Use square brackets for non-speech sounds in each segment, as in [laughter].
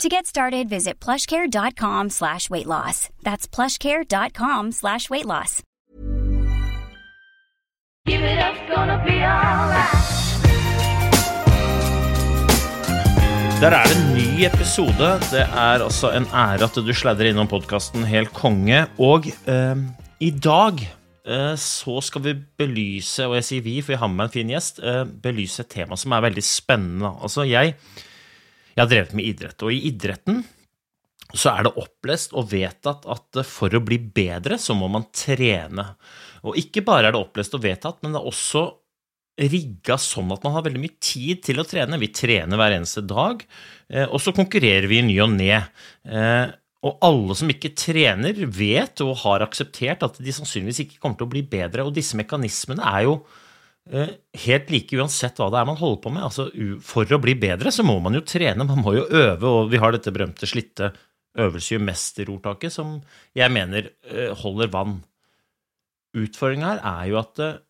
To get started, visit plushcare.com slash weight loss. That's plushcare.com slash weight loss. Give it up, gonna be alright. Der er det en ny episode. Det er altså en ære at du sladrer innom podkasten Helt konge. Og eh, i dag eh, så skal vi belyse, og jeg sier vi, for jeg har med meg en fin gjest, eh, belyse et tema som er veldig spennende. Altså, jeg, jeg har drevet med idrett, og i idretten så er det opplest og vedtatt at for å bli bedre, så må man trene. Og ikke bare er det opplest og vedtatt, men det er også rigga sånn at man har veldig mye tid til å trene. Vi trener hver eneste dag, eh, og så konkurrerer vi i ny og ne. Eh, Og alle som ikke trener, vet og har akseptert at de sannsynligvis ikke kommer til å bli bedre. Og disse mekanismene er jo helt like uansett hva det er man holder på med. Altså, for å bli bedre så må man jo trene, man må jo øve, og vi har dette berømte slitte øvelse gjør mester-ordtaket, som jeg mener eh, holder vann. Utfordringa her er jo at eh,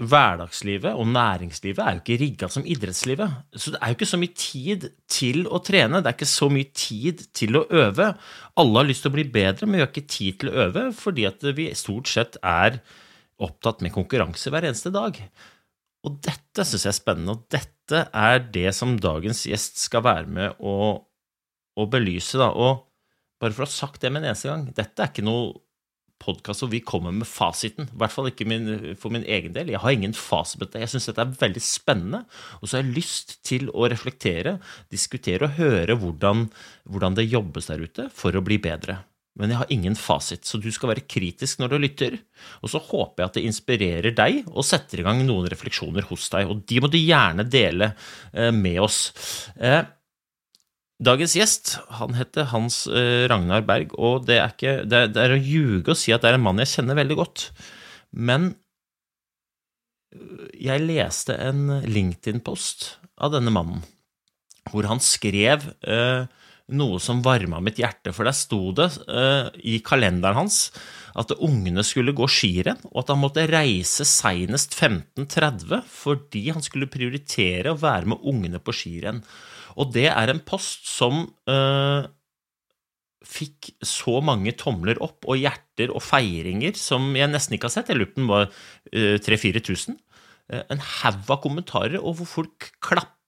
hverdagslivet og næringslivet er jo ikke rigga som idrettslivet. Så det er jo ikke så mye tid til å trene, det er ikke så mye tid til å øve. Alle har lyst til å bli bedre, men vi har ikke tid til å øve fordi at vi stort sett er opptatt med konkurranse hver eneste dag. Og dette syns jeg er spennende, og dette er det som dagens gjest skal være med å, å belyse. Da. Og bare for å ha sagt det med en eneste gang, dette er ikke noe podkast hvor vi kommer med fasiten. I hvert fall ikke min, for min egen del. Jeg har ingen fasit på dette. Jeg syns dette er veldig spennende. Og så har jeg lyst til å reflektere, diskutere og høre hvordan, hvordan det jobbes der ute for å bli bedre. Men jeg har ingen fasit, så du skal være kritisk når du lytter. Og så håper jeg at det inspirerer deg og setter i gang noen refleksjoner hos deg. Og de må du gjerne dele eh, med oss. Eh, Dagens gjest han heter Hans eh, Ragnar Berg, og det er, ikke, det, det er å ljuge å si at det er en mann jeg kjenner veldig godt. Men jeg leste en LinkedIn-post av denne mannen, hvor han skrev eh, noe som varma mitt hjerte. For der sto det uh, i kalenderen hans at ungene skulle gå skirenn, og at han måtte reise seinest 15.30 fordi han skulle prioritere å være med ungene på skirenn. Og det er en post som uh, fikk så mange tomler opp og hjerter og feiringer som jeg nesten ikke har sett. Jeg lurer på den var eh, 3000-4000. Eh, en haug av kommentarer, og hvor folk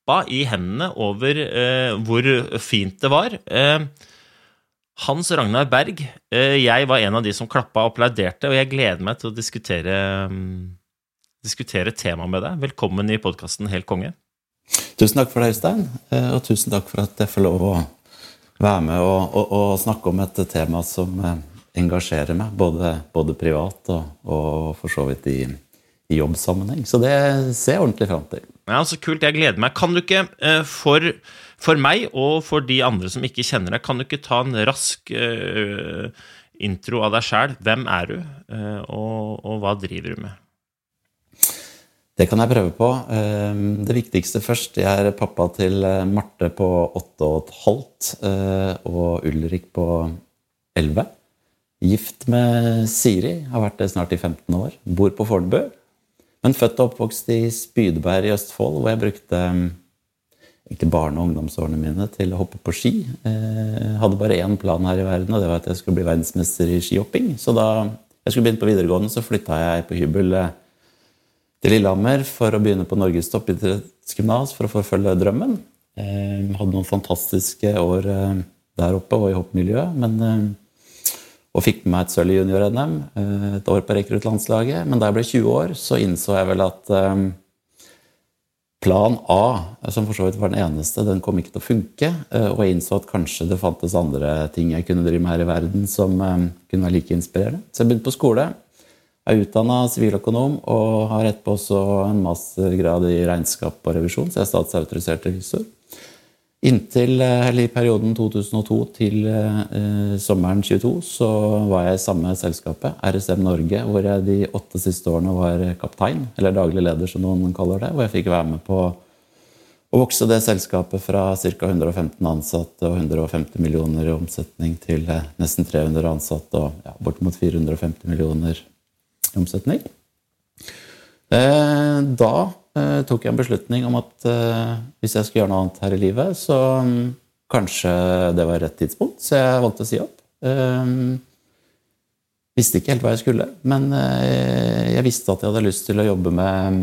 klappa i hendene over eh, hvor fint det var. Eh, Hans Ragnar Berg, eh, jeg var en av de som klappa og applauderte, og jeg gleder meg til å diskutere, um, diskutere temaet med deg. Velkommen i podkasten Helt konge. Tusen takk for det, Øystein. Eh, Og tusen takk for at jeg får lov å være med og, og, og snakke om et tema som eh, engasjerer meg, både, både privat og, og for så vidt i, i jobbsammenheng. Så det ser jeg ordentlig fram til. Ja, så kult. Jeg gleder meg. Kan du ikke, eh, for, for meg og for de andre som ikke kjenner deg, kan du ikke ta en rask uh, intro av deg sjæl? Hvem er du, uh, og, og hva driver du med? Det kan jeg prøve på. Det viktigste først. Jeg er pappa til Marte på åtte og et halvt og Ulrik på elleve. Gift med Siri, har vært det snart i 15 år. Bor på Fornebu. Men født og oppvokst i Spydeberg i Østfold, hvor jeg brukte ikke egentlig barne- og ungdomsårene mine til å hoppe på ski. Jeg hadde bare én plan her i verden, og det var at jeg skulle bli verdensmester i skihopping. Så da jeg skulle begynne på videregående, så flytta jeg på hybel eh, til Lillehammer for å begynne på Norges toppidrettsgymnas for å forfølge drømmen. Jeg hadde noen fantastiske år eh, der oppe og i hoppmiljøet. Men, eh, og fikk med meg et sølv i junior-NM, eh, et år på rekruttlandslaget. Men da jeg ble 20 år, så innså jeg vel at eh, plan A, som for så vidt var den eneste, den kom ikke til å funke. eh, Og jeg innså at kanskje det fantes andre ting jeg kunne drive med her i verden som kunne være like inspirerende. Så jeg begynte på skole. Jeg er utdanna siviløkonom og har etterpå også en mastergrad i regnskap og revisjon, så jeg er statsautorisert revisor. Inntil eh, eller i perioden 2002 til eh, sommeren 22 så var jeg i samme selskapet, RSM Norge, hvor jeg de åtte siste årene var kaptein, eller daglig leder som noen kaller det. Hvor jeg fikk være med på å vokse det selskapet fra ca. 115 ansatte og 150 millioner i omsetning til eh, nesten 300 ansatte og ja, bortimot 450 millioner i omsetning. Eh, da eh, tok jeg en beslutning om at eh, hvis jeg skulle gjøre noe annet her i livet, så um, kanskje det var rett tidspunkt, så jeg valgte å si opp. Eh, visste ikke helt hva jeg skulle, men eh, jeg visste at jeg hadde lyst til å jobbe med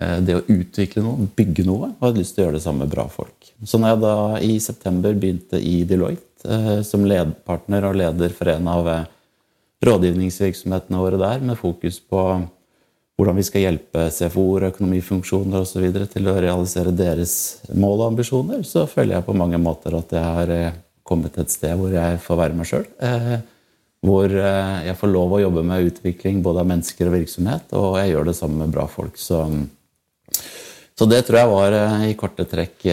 eh, det å utvikle noe, bygge noe, og hadde lyst til å gjøre det samme med bra folk. Så når jeg da i september begynte i Deloitte eh, som ledpartner og leder for en av rådgivningsvirksomhetene våre der, med fokus på hvordan vi skal hjelpe CFO-er, økonomifunksjoner osv. til å realisere deres mål og ambisjoner, så føler jeg på mange måter at jeg har eh, kommet til et sted hvor jeg får være meg sjøl. Eh, hvor eh, jeg får lov å jobbe med utvikling både av mennesker og virksomhet, og jeg gjør det sammen med bra folk. Så, så det tror jeg var i korte trekk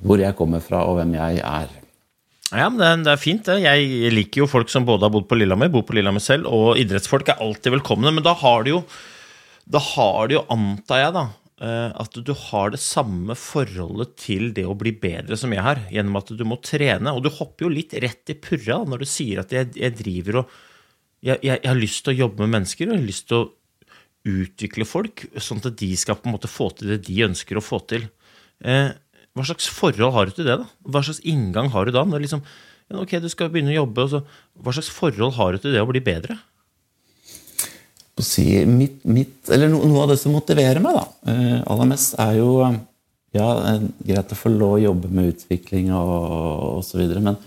hvor jeg kommer fra, og hvem jeg er. Ja, men det er fint, det. Jeg liker jo folk som både har bodd på Lillehammer, bor på Lillehammer selv, og idrettsfolk er alltid velkomne. Men da har du jo, da har du jo, antar jeg, da, eh, at du har det samme forholdet til det å bli bedre som jeg har, gjennom at du må trene. Og du hopper jo litt rett i purra når du sier at jeg, jeg driver og jeg, jeg, jeg har lyst til å jobbe med mennesker, og jeg har lyst til å utvikle folk, sånn at de skal på en måte få til det de ønsker å få til. Eh, hva slags forhold har du til det? da? Hva slags inngang har du da? Når liksom, ok, du skal begynne å jobbe, så, Hva slags forhold har du til det å bli bedre? Å si, mitt, mitt, eller no, Noe av det som motiverer meg da, eh, aller mest, er jo ja, eh, greit å få lov å jobbe med utvikling og osv. Men,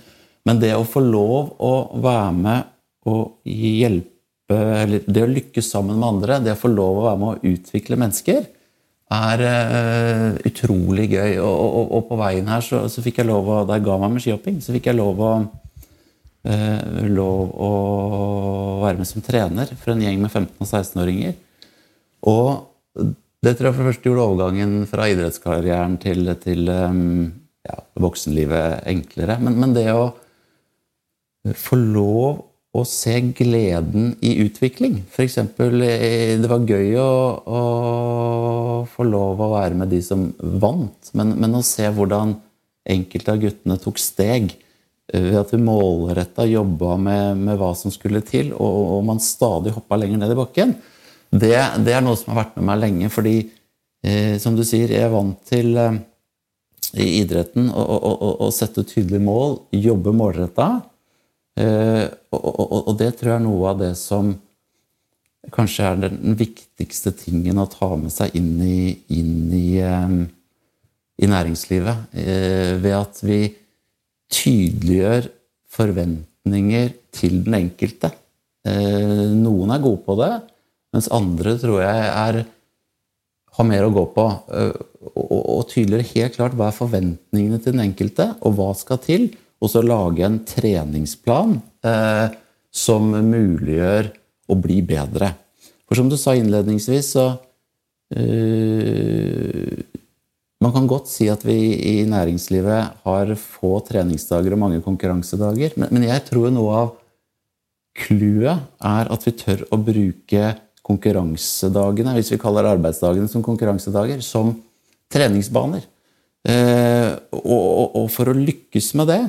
men det å få lov å være med og hjelpe Eller det å lykkes sammen med andre, det å få lov å være med å utvikle mennesker, er uh, utrolig gøy. Og, og, og, på veien her så, så fikk jeg lov å Da jeg ga meg med skihopping, så fikk jeg lov å lov å være med som trener for en gjeng med 15- og 16-åringer. Og det tror jeg for det første gjorde overgangen fra idrettskarrieren til, til ja, voksenlivet enklere. Men, men det å få lov å se gleden i utvikling. F.eks. det var gøy å, å, få lov å være med de som vant, men, men, å se hvordan enkelte av guttene tok steg ved at vi målretta jobba med, med, hva som skulle til, og, og man stadig hoppa lenger ned i bakken, det, det, er noe som har vært med meg lenge. Fordi, eh, som du sier, jeg er vant til eh, i idretten å sette tydelige mål, jobbe målretta. Eh, og, og, og, det tror jeg er noe av det som kanskje er den viktigste tingen å ta med seg inn i, inn i, um, i næringslivet. Eh, ved at vi tydeliggjør forventninger til den enkelte. Eh, noen er gode på det, mens andre tror jeg er, har mer å gå på. Eh, og, tydeliggjør helt klart hva er forventningene til den enkelte, og hva skal til og så lage en treningsplan eh, som muliggjør å bli bedre. For som du sa innledningsvis, så Man kan godt si at vi i næringslivet har få treningsdager og mange konkurransedager, men, jeg tror noe av clouet er at vi tør å bruke konkurransedagene, hvis vi kaller arbeidsdagene som konkurransedager, som treningsbaner. Eh, og for å lykkes med det,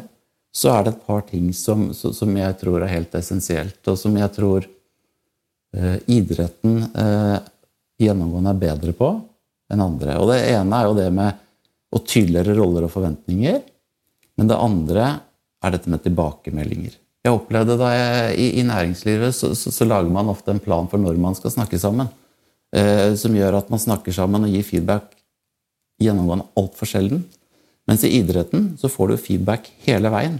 så er det et par ting som, som jeg tror er helt essensielt, og som jeg tror eh, idretten eh, gjennomgående er bedre på enn andre. Og Det ene er jo det med å tydeligere roller og forventninger. Men det andre er dette med tilbakemeldinger. Jeg opplevde da jeg, i, i, næringslivet så, så, så, lager man ofte en plan for når man skal snakke sammen. Eh, som gjør at man snakker sammen og gir feedback gjennomgående altfor sjelden. Mens i idretten så får du feedback hele veien.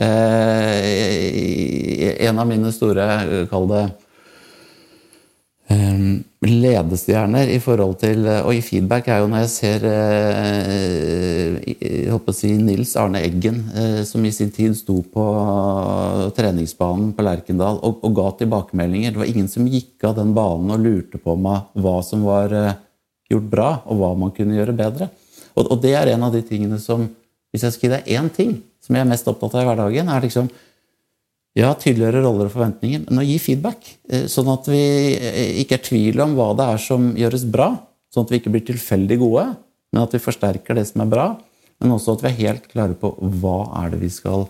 Eh, en av mine store, kall det eh, ledestjerner i forhold til Og i feedback er jo når jeg ser eh, jeg håper å si Nils Arne Eggen, eh, som i sin tid sto på treningsbanen på Lerkendal og, og, ga tilbakemeldinger. Det var ingen som gikk av den banen og lurte på meg hva som var gjort bra, og hva man kunne gjøre bedre. Og, og, det er en av de tingene som Hvis jeg skal gi deg én ting som jeg er mest opptatt av i hverdagen, er liksom ja, tydeliggjøre roller og forventninger, men å gi feedback. eh, Sånn at vi eh, ikke er tvil om hva det er som gjøres bra. Sånn at vi ikke blir tilfeldig gode, men at vi forsterker det som er bra. Men også at vi er helt klare på hva er det vi skal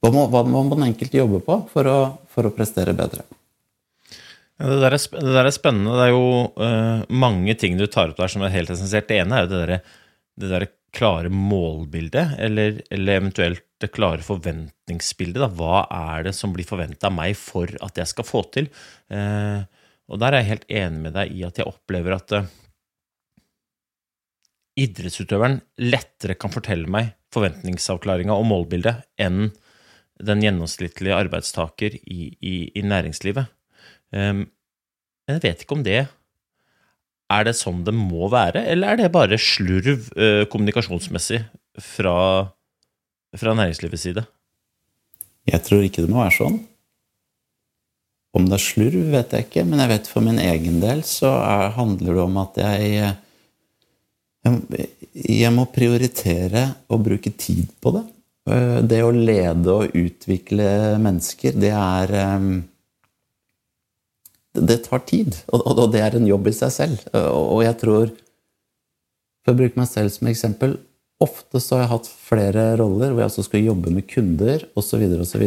Hva må, hva må den enkelte jobbe på for å, for å prestere bedre? Ja, det, der er, det der er spennende. Det er jo uh, mange ting du tar opp der som er helt essensielt. Det ene er jo det derre der klare målbildet, eller, eller eventuelt det klare forventningsbildet. Da. Hva er det som blir forventa av meg for at jeg skal få til? Eh, og der er jeg helt enig med deg i at jeg opplever at eh, idrettsutøveren lettere kan fortelle meg forventningsavklaringa og målbildet enn den gjennomsnittlige arbeidstaker i, i, i næringslivet. Um, men jeg vet ikke om det Er det sånn det må være, eller er det bare slurv eh, kommunikasjonsmessig fra, fra næringslivets side? Jeg tror ikke det må være sånn. Om det er slurv, vet jeg ikke, men jeg vet for min egen del så er, handler det om at jeg, jeg Jeg må prioritere å bruke tid på det. Eh, Det å lede og utvikle mennesker, det er eh, Det tar tid, og det er en jobb i seg selv. Eh, og jeg tror For å bruke meg selv som eksempel Ofte så har jeg hatt flere roller hvor jeg også skal jobbe med kunder osv. osv.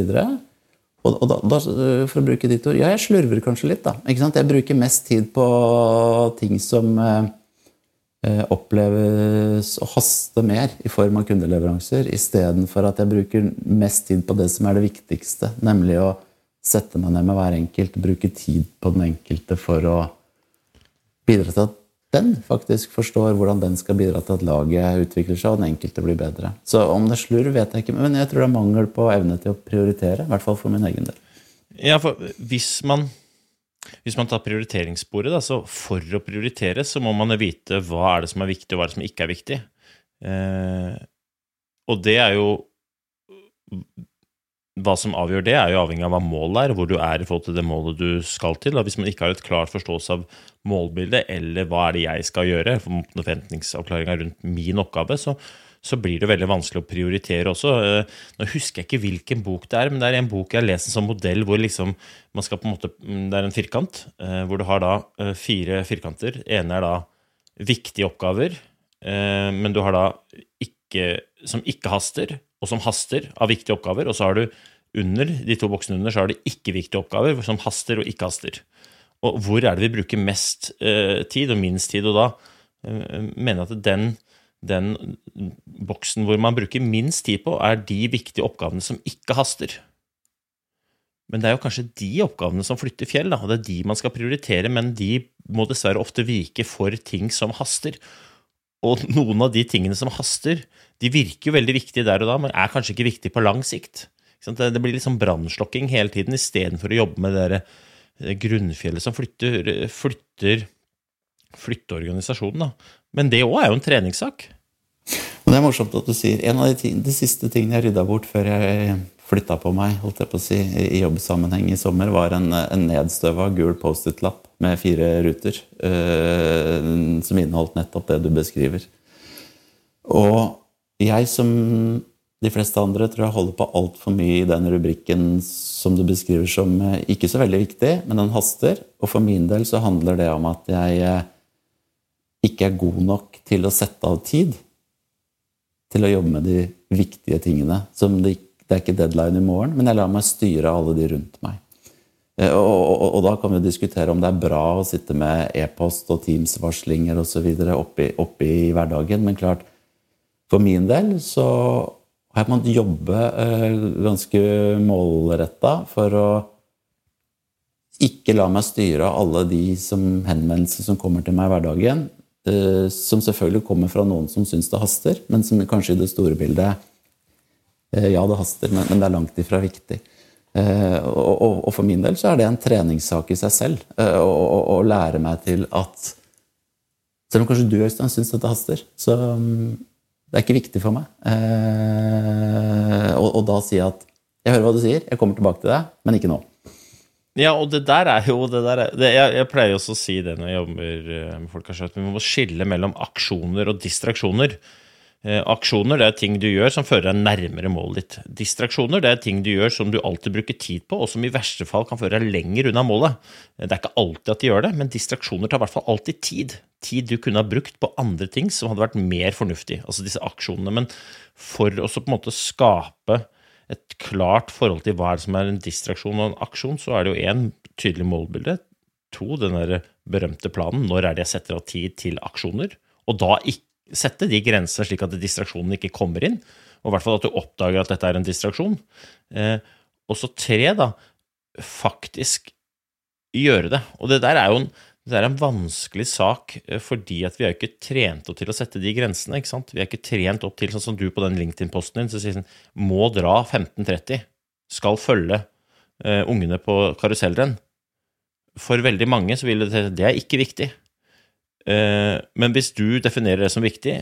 Og, og da, da, for å bruke ditt ord, ja, jeg slurver kanskje litt, da. Jeg bruker mest tid på ting som eh, eh, oppleves å haste mer i form av kundeleveranser, istedenfor at jeg bruker mest tid på det som er det viktigste, nemlig å sette meg ned med hver enkelt, bruke tid på den enkelte for å bidra til at den faktisk forstår hvordan den skal bidra til at laget utvikler seg og den enkelte blir bedre. Så om det er slurv, vet jeg ikke, men jeg tror det er mangel på evne til å prioritere. I hvert fall for min egen del. Ja, for hvis man, hvis man tar prioriteringssporet, da, så for å prioritere, så må man vite hva er det som er viktig, og hva er det som ikke er viktig. Eh, og det er jo Hva som avgjør det, er jo avhengig av hva målet er, hvor du er i forhold til det målet du skal til. Og hvis man ikke har et klart forståelse av målbildet, eller hva er det jeg skal gjøre, forventningsavklaringa rundt min oppgave, så, så blir det veldig vanskelig å prioritere også. Eh, Nå husker jeg ikke hvilken bok det er, men det er en bok jeg har lest som modell hvor liksom man skal på en måte mm, Det er en firkant eh, hvor du har da eh, fire firkanter. ene er da viktige oppgaver, men du har da ikke som ikke haster, og som haster av viktige oppgaver. Og så har du under de to boksene under så har du ikke-viktige oppgaver som haster og ikke haster. Og hvor er det vi bruker mest eh, tid og minst tid? Og da eh, mener jeg at den, den boksen hvor man bruker minst tid på, er de viktige oppgavene som ikke haster. Men det er jo kanskje de oppgavene som flytter fjell, da, og det er de man skal prioritere, men de må dessverre ofte vike for ting som haster. Og noen av de tingene som haster, de virker jo veldig viktige der og da, men er kanskje ikke viktige på lang sikt. Det blir liksom brannslokking hele tiden istedenfor å jobbe med det der eh, grunnfjellet som flytter, flytter, flytter organisasjonen. Da. Men det òg er jo en treningssak. Det er morsomt at du sier En av de, ting, de siste tingene jeg rydda bort før jeg flytta på meg holdt jeg på å si, i jobbsammenheng i sommer, var en, en nedstøva gul Post-It-lapp med fire ruter eh, som inneholdt nettopp det du beskriver. Og jeg som de fleste andre tror jeg holder på altfor mye i den rubrikken som du beskriver som eh, ikke så veldig viktig, men den haster. Og for min del så handler det om at jeg eh, ikke er god nok til å sette av tid til å jobbe med de viktige tingene. Som det, det er ikke deadline i morgen, men jeg lar meg styre alle de rundt meg. Eh, Og, og, og da kan vi diskutere om det er bra å sitte med e-post og Teams-varslinger osv. Oppi, oppi hverdagen, men klart, for min del så har jeg måttet jobbe eh, ganske målretta for å ikke la meg styre alle de henvendelser som kommer til meg i hverdagen, som selvfølgelig kommer fra noen som syns det haster, men som kanskje i det store bildet eh, Ja, det haster, men, men det er langt ifra viktig. Eh, og, for min del så er det en treningssak i seg selv eh, å lære meg til at Selv om kanskje du Øystein, syns dette haster, så mm, det er ikke viktig for meg. Eh, og, da si at Jeg hører hva du sier, jeg kommer tilbake til deg, men ikke nå. Ja, og det der er jo det der er, det, jeg, jeg pleier også å si det når jeg jobber med folk, kanskje, at vi må skille mellom aksjoner og distraksjoner. Eh, aksjoner det er ting du gjør som fører deg nærmere målet ditt. Distraksjoner det er ting du gjør som du alltid bruker tid på, og som i verste fall kan føre deg lenger unna målet. Eh, det er ikke alltid at de gjør det, men distraksjoner tar i hvert fall alltid tid. Tid du kunne ha brukt på andre ting som hadde vært mer fornuftig, altså disse aksjonene. Men for å på en måte skape et klart forhold til hva som er en distraksjon og en aksjon, så er det jo én tydelig målbilde. To, den der berømte planen. Når er det jeg setter av tid til aksjoner? Og da ikke sette de grensene slik at distraksjonen ikke kommer inn. Og i hvert fall at du oppdager at dette er en distraksjon. Eh, og så tre, da, faktisk gjøre det. Og det der er jo en, det er en vanskelig sak, eh, fordi at vi er jo ikke trent opp til å sette de grensene. ikke sant? Vi er ikke trent opp til, sånn som du på den LinkedIn-posten din, så sier sånn Må dra 15.30. Skal følge eh, ungene på karusellrenn. For veldig mange så vil det Det er ikke viktig. Uh, men hvis du definerer det som viktig,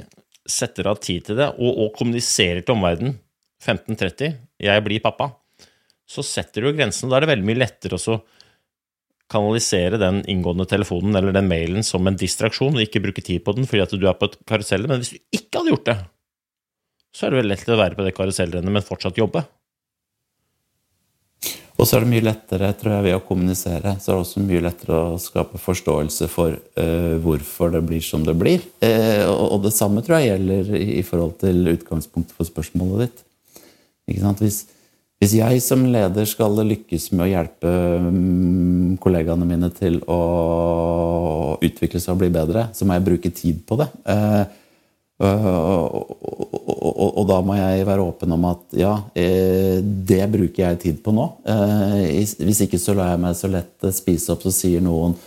setter av tid til det, og, og kommuniserer til omverdenen 15.30 Jeg blir pappa. Så setter du grensen. Da er det veldig mye lettere å kanalisere den inngående telefonen eller den mailen som en distraksjon, og ikke bruke tid på den fordi at du er på et karusell. Men hvis du ikke hadde gjort det, så er det vel lett å være på det karusellrennet, men fortsatt jobbe. Og så er det mye lettere, tror jeg, ved å kommunisere, så er det også mye lettere å skape forståelse for uh, hvorfor det blir som det blir. Uh, og det samme tror jeg gjelder i, forhold til utgangspunktet for spørsmålet ditt. Ikke? Hvis, hvis jeg som leder skal lykkes med å hjelpe um, kollegaene mine til å utvikle seg og bli bedre, så må jeg bruke tid på det. Uh, og da må jeg være åpen om at ja, eh, det bruker jeg tid på nå. Eh, hvis ikke så lar jeg meg så lett spise opp, så sier noen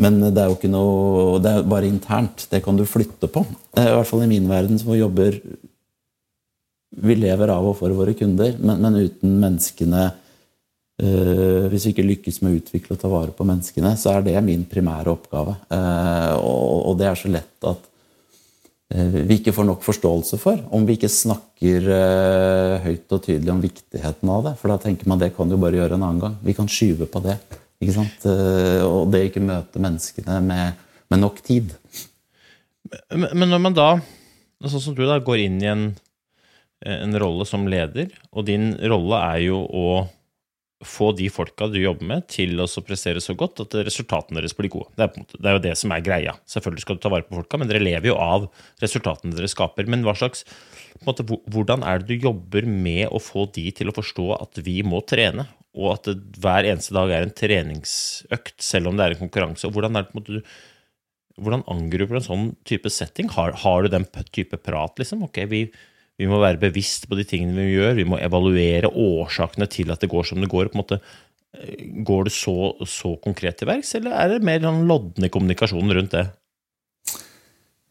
men det er jo ikke noe, det er bare internt. Det kan du flytte på. I hvert fall i min verden, som jobber vi lever av og for våre kunder, men, men uten menneskene uh, Hvis vi ikke lykkes med å utvikle og ta vare på menneskene, så er det min primære oppgave. Uh, og, og, det er så lett at vi ikke får nok forståelse for om vi ikke snakker høyt og tydelig om viktigheten av det. For da tenker man det kan du bare gjøre en annen gang. Vi kan skyve på det. ikke sant? og det ikke møte menneskene med, med nok tid. Men, men når man da, sånn som du da, går inn i en Eh, en rolle som leder, og din rolle er jo å få de folka du jobber med, til å prestere så godt at resultatene deres blir gode. Det er, måte, det er, jo det som er greia. Selvfølgelig skal du ta vare på folka, men dere lever jo av resultatene dere skaper. Men slags, måte, hvordan er det du jobber med å få de til å forstå at vi må trene, og at hver eneste dag er en treningsøkt, selv om det er en konkurranse? Og hvordan, det, måte, hvordan angriper du en sånn type setting? Har, har, du den type prat, liksom? Ok, vi vi må være bevisst på de tingene vi gjør. Vi må evaluere årsakene til at det går som det går. på en måte eh, Går det så, så konkret til verks, eller er det mer lodne lodden i kommunikasjonen rundt det?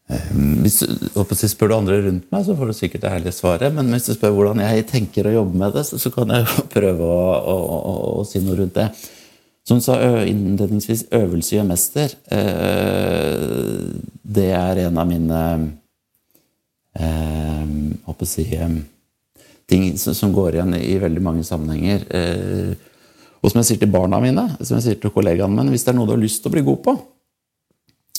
Eh, hvis du spør du andre rundt meg, så får du sikkert det herlige svaret. Men hvis du spør hvordan jeg tenker å jobbe med det, så, kan jeg [laughs] prøve å, å, å, å si noe rundt det. Som sa innledningsvis, øvelse gjør mester. Eh, det er en av mine eh, si, ting som går igjen i veldig mange sammenhenger. Eh, og som jeg sier til barna mine, som jeg sier til kollegaene mine, hvis det er noe du har lyst til å bli god på,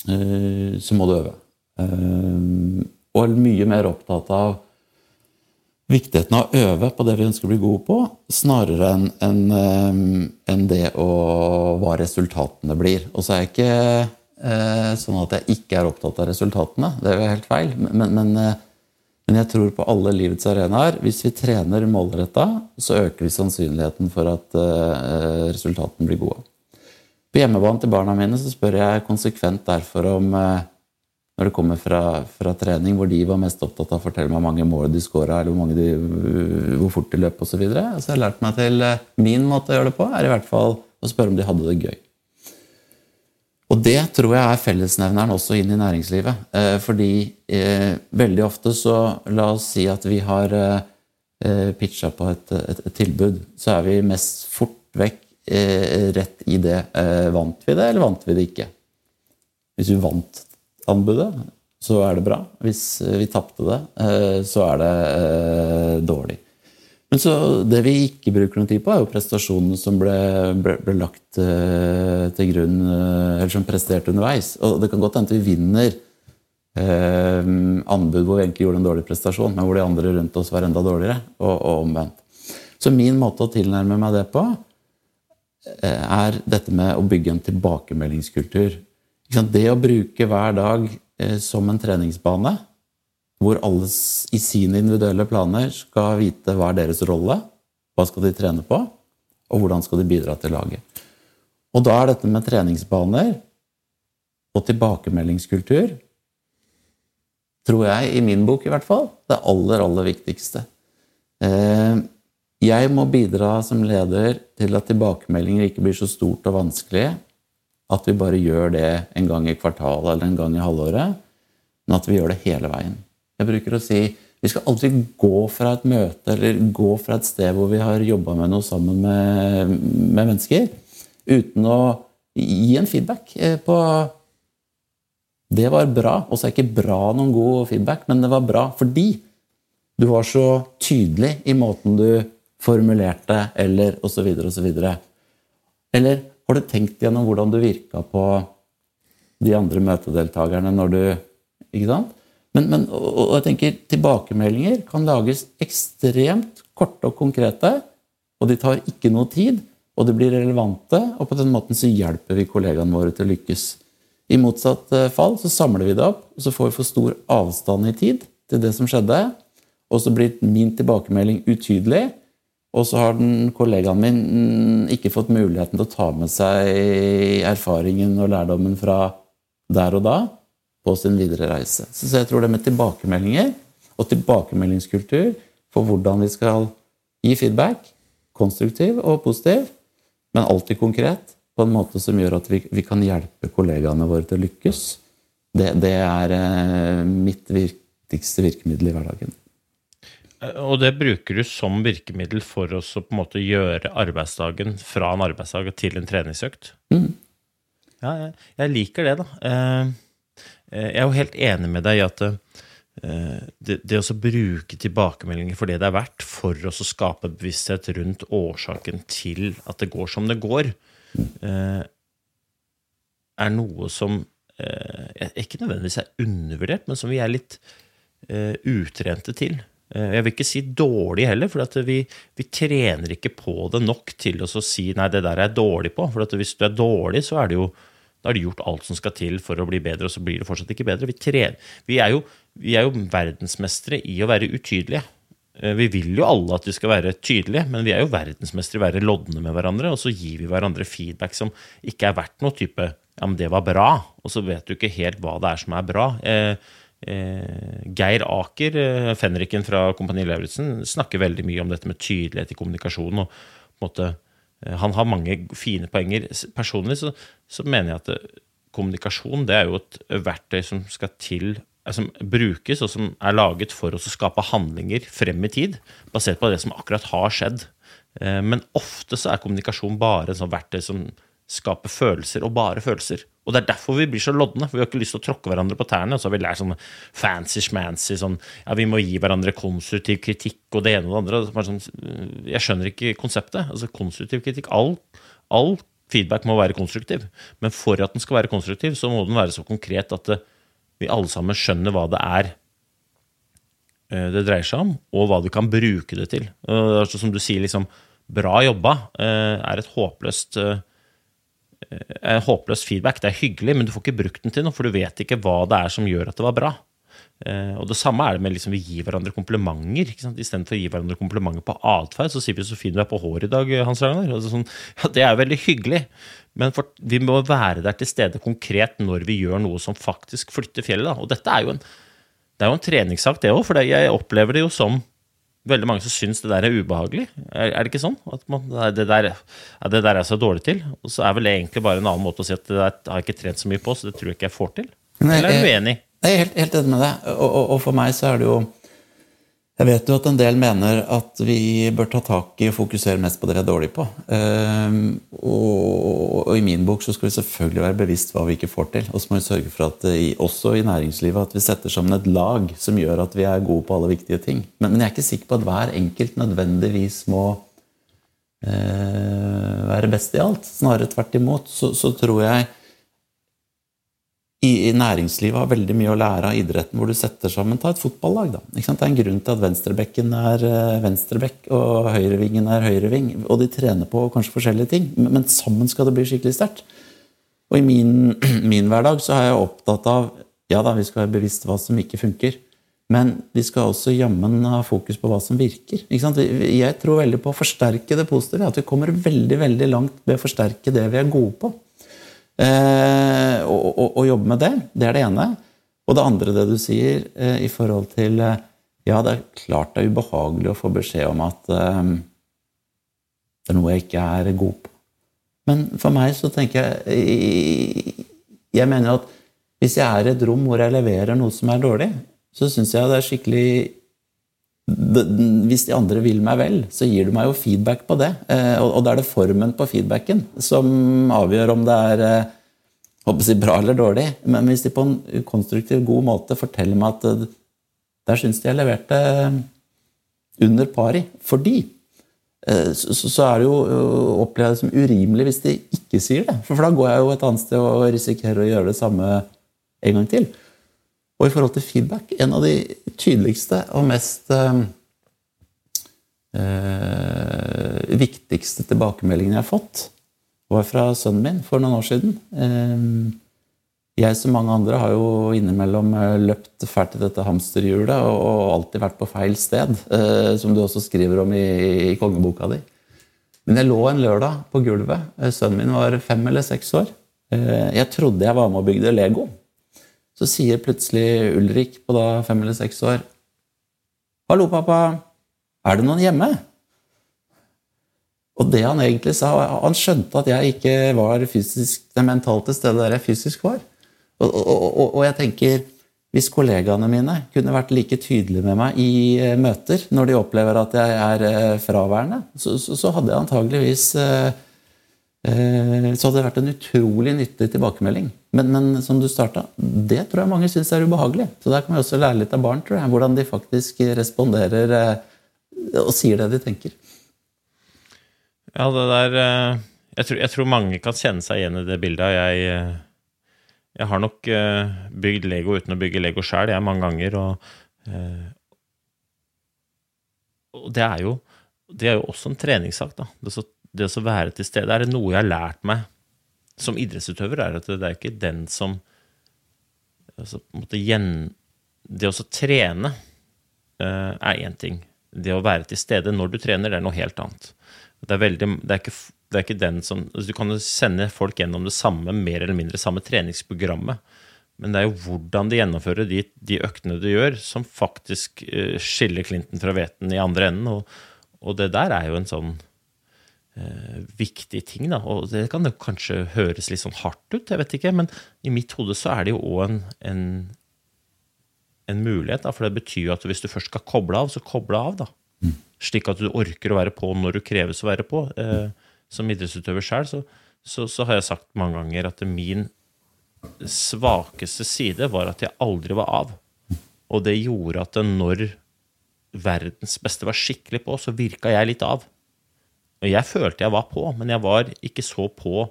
eh, så må du øve. Eh, og er mye mer opptatt av viktigheten av å øve på det vi ønsker å bli gode på, snarere enn en, en det å hva resultatene blir. Og så er jeg ikke sånn at jeg ikke er opptatt av resultatene. Det er jo helt feil. Men, men, men jeg tror på alle livets arenaer. Hvis vi trener målretta, så øker vi sannsynligheten for at uh, resultatene blir gode. På hjemmebane til barna mine så spør jeg konsekvent derfor om når det kommer fra, fra, trening, hvor de var mest opptatt av å fortelle meg hvor mange mål de scora, eller hvor, de, hvor, fort de løp osv. Så, videre. så jeg har lært meg til min måte å gjøre det på, er i hvert fall å spørre om de hadde det gøy. Og det tror jeg er fellesnevneren også inn i næringslivet. Eh, fordi eh, veldig ofte så La oss si at vi har eh, pitcha på et, et, et, tilbud. Så er vi mest fort vekk rett i det. Vant vi det, eller vant vi det ikke? Hvis vi vant anbudet, så er det bra. Hvis vi tapte det, så er det dårlig. Men så det vi ikke bruker noen tid på, er jo prestasjonene som ble, ble, ble lagt uh, til grunn uh, Eller som presterte underveis. Og det kan godt hende vi vinner eh, anbud hvor vi egentlig gjorde en dårlig prestasjon, men hvor de andre rundt oss var enda dårligere, og, og omvendt. Så min måte å tilnærme meg det på eh, er dette med å bygge en tilbakemeldingskultur. Det å bruke hver dag eh, som en treningsbane, hvor alle i sine individuelle planer skal vite hva er deres rolle, hva skal de trene på, og hvordan skal de bidra til laget. Og da er dette med treningsbaner og tilbakemeldingskultur, tror jeg, i min bok i hvert fall, det aller, aller viktigste. Eh, Jeg må bidra som leder til at tilbakemeldinger ikke blir så stort og vanskelig at vi bare gjør det en gang i kvartalet eller en gang i halvåret, men at vi gjør det hele veien. Jeg bruker å si vi skal aldri gå fra et møte eller gå fra et sted hvor vi har jobba med noe sammen med, med mennesker, uten å gi en feedback eh, på det var bra. Og så er ikke bra noen god feedback, men det var bra fordi du var så tydelig i måten du formulerte, eller osv., osv. Eller har du tenkt gjennom hvordan du virka på de andre møtedeltakerne når du Ikke sant? Men, men, og, jeg tenker tilbakemeldinger kan lages ekstremt korte og konkrete, og de tar ikke noe tid, og de blir relevante, og på den måten så hjelper vi kollegaene våre til å lykkes. I motsatt eh, fall så samler vi det opp, og så får vi for stor avstand i tid til det som skjedde, og så blir min tilbakemelding utydelig, og så har den kollegaen min mm, ikke fått muligheten til å ta med seg erfaringen og lærdommen fra der og da på sin videre reise. Så jeg tror det med tilbakemeldinger og tilbakemeldingskultur for hvordan vi skal gi feedback, konstruktiv og positiv, men alltid konkret, på en måte som gjør at vi, vi kan hjelpe kollegaene våre til å lykkes, det, det er eh, mitt viktigste virkemiddel i hverdagen. Eh, Og det bruker du som virkemiddel for oss å på en måte gjøre arbeidsdagen fra en arbeidsdag til en treningsøkt? Ja, jeg, jeg liker det, da. Eh, Jeg er jo helt enig med deg i at eh, det, det å bruke tilbakemeldinger for det det er verdt, for å skape bevissthet rundt årsaken til at det går som det går, eh, er noe som ikke nødvendigvis er undervurdert, men som vi er litt utrente til. Jeg vil ikke si dårlig heller, for vi, vi trener ikke på det nok til å si nei, det der er jeg dårlig på. For hvis du er dårlig, så er det jo da har du gjort alt som skal til for å bli bedre, og så blir det fortsatt ikke bedre. Vi, vi, er, jo, vi er jo verdensmestere i å være utydelige. Eh, Vi vil jo alle at vi skal være tydelige, men vi er jo verdensmestere i å være lodne med hverandre, og så gir vi hverandre feedback som ikke er verdt noe type ja, men det var bra, og så vet du ikke helt hva det er som er bra. Eh, eh, Geir Aker, fenriken fra Kompani Lauritzen, snakker veldig mye om dette med tydelighet i kommunikasjon. og på en måte, Han har mange fine poenger. Personlig så, så mener jeg at eh, kommunikasjon det er jo et verktøy som skal til eh, som brukes, og som er laget for å skape handlinger frem i tid, basert på det som akkurat har skjedd. Eh, Men ofte så er kommunikasjon bare et sånt verktøy som skaper følelser, og bare følelser. Og det er derfor vi blir så lodne, for vi har ikke lyst til å tråkke hverandre på tærne. Og så har vi lært sånn fancy schmancy, sånn ja, vi må gi hverandre konstruktiv kritikk og det ene og det andre. Sånn, jeg skjønner ikke konseptet. Altså konstruktiv kritikk, all, all feedback må være konstruktiv. Men for at den skal være konstruktiv, så må den være så konkret at det, vi alle sammen skjønner hva det er eh, det dreier seg om, og hva du kan bruke det til. Sånn som du sier, liksom, bra jobba er et håpløst eh, er håpløs feedback. Det er hyggelig, men du får ikke brukt den til noe, for du vet ikke hva det er som gjør at det var bra. Eh, og det samme er det med liksom, vi gir hverandre komplimenter. ikke sant? Istedenfor å gi hverandre komplimenter på atferd, så sier vi 'så fin du er på håret i dag', Hans Ragnar. Altså, sånn, ja, det er veldig hyggelig, men for, vi må være der til stede konkret når vi gjør noe som faktisk flytter fjellet. Da. Og dette er jo en, det er jo en treningssak, det òg, for jeg opplever det jo som veldig mange som syns det der er ubehagelig. Er, er det ikke sånn? At man, det, der, det der er jeg så dårlig til. Og så er vel det egentlig bare en annen måte å si at det der har jeg ikke trent så mye på, så det tror jeg ikke jeg får til. Eller er du uenig? Jeg er helt, helt enig med deg. Og, og, og for meg så er det jo Jeg vet jo at en del mener at vi bør ta tak i og fokusere mest på det vi er dårlige på. Ehm, og, i min bok så skal vi selvfølgelig være bevisst hva vi ikke får til. Og så må vi sørge for at i, også i næringslivet at vi setter sammen et lag som gjør at vi er gode på alle viktige ting. Men, men jeg er ikke sikker på at hver enkelt nødvendigvis må eh, være best i alt. Snarere tvert imot så, så tror jeg i, næringslivet har veldig mye å lære av idretten, hvor du setter sammen Ta et fotballag, da. Det er en grunn til at venstrebekken er eh, venstrebekk og høyrevingen er høyreving. Og de trener på kanskje forskjellige ting, men, men sammen skal det bli skikkelig sterkt. Og i min, [clears throat] min hverdag så er jeg opptatt av ja da, vi skal være bevisst hva som ikke funker. Men vi skal også jammen ha fokus på hva som virker. Jeg tror veldig på å forsterke det positive. At vi kommer veldig veldig langt ved å forsterke det vi er gode på. Eh, og, og, og, jobbe med det. Det er det ene. Og det andre, det du sier eh, i forhold til eh, Ja, det er klart det er ubehagelig å få beskjed om at eh, det er noe jeg ikke er god på. Men for meg så tenker jeg Jeg mener at hvis jeg er i et rom hvor jeg leverer noe som er dårlig, så syns jeg det er skikkelig Hvis de andre vil meg vel, så gir du meg jo feedback på det. Eh, og da er det formen på feedbacken som avgjør om det er håper eh, jeg, bra eller dårlig. Men hvis de på en konstruktiv, god måte forteller meg at eh, der syns de jeg leverte under pari fordi så er det jo opplever jeg som urimelig hvis de ikke sier det. For da går jeg jo et annet sted og risikerer å gjøre det samme en gang til. Og i forhold til feedback, en av de tydeligste og mest eh, eh, viktigste tilbakemeldingene jeg har fått, var fra sønnen min for noen år siden. Eh, jeg som mange andre har jo innimellom eh, løpt fælt i dette hamsterhjulet og, alltid vært på feil sted, eh, som du også skriver om i, i kongeboka di. Men jeg lå en lørdag på gulvet. Eh, sønnen min var fem eller seks år. Jeg trodde jeg var med og bygde Lego. Så sier plutselig Ulrik på da fem eller seks år 'Hallo, pappa. Er det noen hjemme?' Og det han egentlig sa, han skjønte at jeg ikke var fysisk, det mentalt til stede der jeg fysisk var. Og, og, og, og, jeg tenker, hvis kollegaene mine kunne vært like tydelige med meg i eh, møter når de opplever at jeg er eh, fraværende, så, så, så hadde jeg antageligvis eh, så hadde det vært en utrolig nyttig tilbakemelding. Men, men som du starta, det tror jeg mange syns er ubehagelig. Så der kan vi også lære litt av barn, tror jeg, hvordan de faktisk responderer eh, og sier det de tenker. Ja, det der eh, jeg tror, jeg tror, mange kan kjenne seg igjen i det bildet. Jeg, jeg har nok bygd Lego uten å bygge Lego sjøl, jeg, mange ganger. Og, og det, er jo, det er jo også en treningssak, da. Det å være til stede Er det noe jeg har lært meg som idrettsutøver, er at det er ikke den som altså, gjen, Det å trene uh, er én ting. Det å være til stede når du trener, det er noe helt annet. Det er, veldig, det er, ikke, det er ikke, den som altså, Du kan jo sende folk gjennom det samme, mer eller mindre samme treningsprogrammet. Men det er jo hvordan de gjennomfører de, de øktene de gjør, som faktisk uh, skiller Clinton fra hveten i andre enden. Og, og det der er jo en sånn viktig ting. Da. Og det kan kanskje høres litt sånn hardt ut, jeg vet ikke, men i mitt hode så er det jo òg en, en, en, mulighet. Da, for det betyr jo at hvis du først skal koble av, så koble av, da. Mm. Slik at du orker å være på når du kreves å være på. Eh, som idrettsutøver sjøl så, så, så, har jeg sagt mange ganger at min svakeste side var at jeg aldri var av. Og det gjorde at når verdens beste var skikkelig på, så virka jeg litt av. Jeg følte jeg var på, men jeg var ikke så på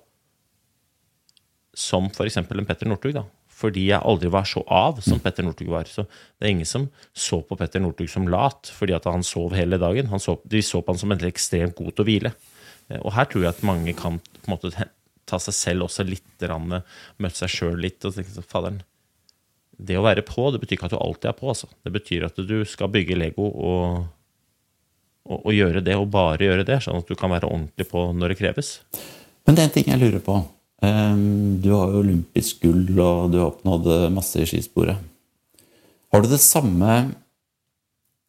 som f.eks. en Petter Northug, da. Fordi jeg aldri var så av som Petter Northug var. Så det er ingen som så på Petter Northug som lat fordi at han sov hele dagen. Så, de så på han som en ekstremt god til å hvile. Eh, og her tror jeg at mange kan på en måte ta seg selv også litt, møte seg sjøl litt og tenke faderen, det å være på, det betyr ikke at du alltid er på. Altså. Det betyr at du skal bygge Lego og å, å, gjøre det, og bare gjøre det, sånn at du kan være ordentlig på når det kreves. Men det er en ting jeg lurer på. Ehm, du har jo olympisk gull, og du har oppnådd masse i skisporet. Har du det samme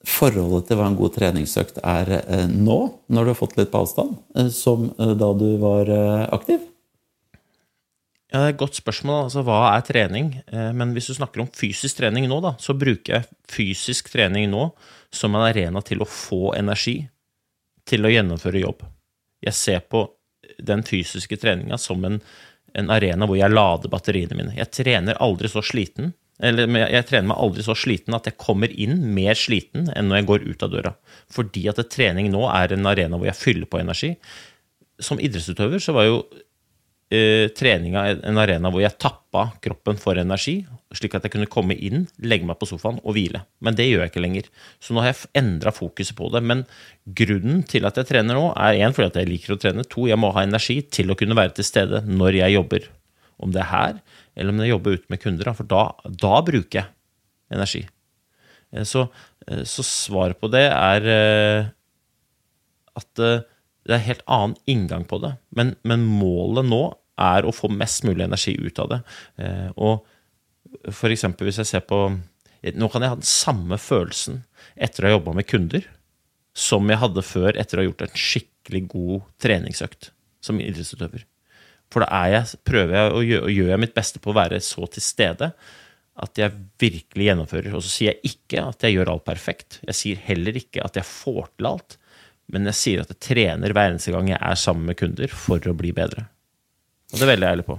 forholdet til hva en god treningsøkt er eh, nå, når du har fått litt på avstand, eh, som eh, da du var aktiv? Ja, det er et godt spørsmål. Altså, hva er trening? Men hvis du snakker om fysisk trening nå, da, så bruker jeg fysisk trening nå som en arena til å få energi til å gjennomføre jobb. Jeg ser på den fysiske treninga som en, en, arena hvor jeg lader batteriene mine. Jeg trener aldri så sliten eller jeg trener meg aldri så sliten at jeg kommer inn mer sliten enn når jeg går ut av døra. Fordi at trening nå er en arena hvor jeg fyller på energi. Som idrettsutøver så var jo eh, treninga en arena hvor jeg tappa kroppen for energi, slik at jeg kunne komme inn, legge meg på sofaen og hvile. Men det gjør jeg ikke lenger. Så nå har jeg endra fokuset på det. Men grunnen til at jeg trener nå, er én fordi jeg liker å trene. To, jeg må ha energi til å kunne være til stede når jeg jobber. Om det er her, eller om jeg jobber ute med kunder. For da, da bruker jeg energi. Eh, så, eh, så svaret på det er eh, at det er en helt annen inngang på det. Men, men, målet nå er å få mest mulig energi ut av det. Og eksempel hvis jeg ser på Nå kan jeg ha den samme følelsen etter å ha jobba med kunder som jeg hadde før etter å ha gjort en skikkelig god treningsøkt som idrettsutøver. For da jeg, prøver jeg og gjør, gjør jeg mitt beste på å være så til stede at jeg virkelig gjennomfører. Og så sier jeg ikke at jeg gjør alt perfekt. Jeg sier heller ikke at jeg får til alt. Men jeg sier at jeg trener hver eneste gang jeg er sammen med kunder for å bli bedre. Og det er veldig ærlig på.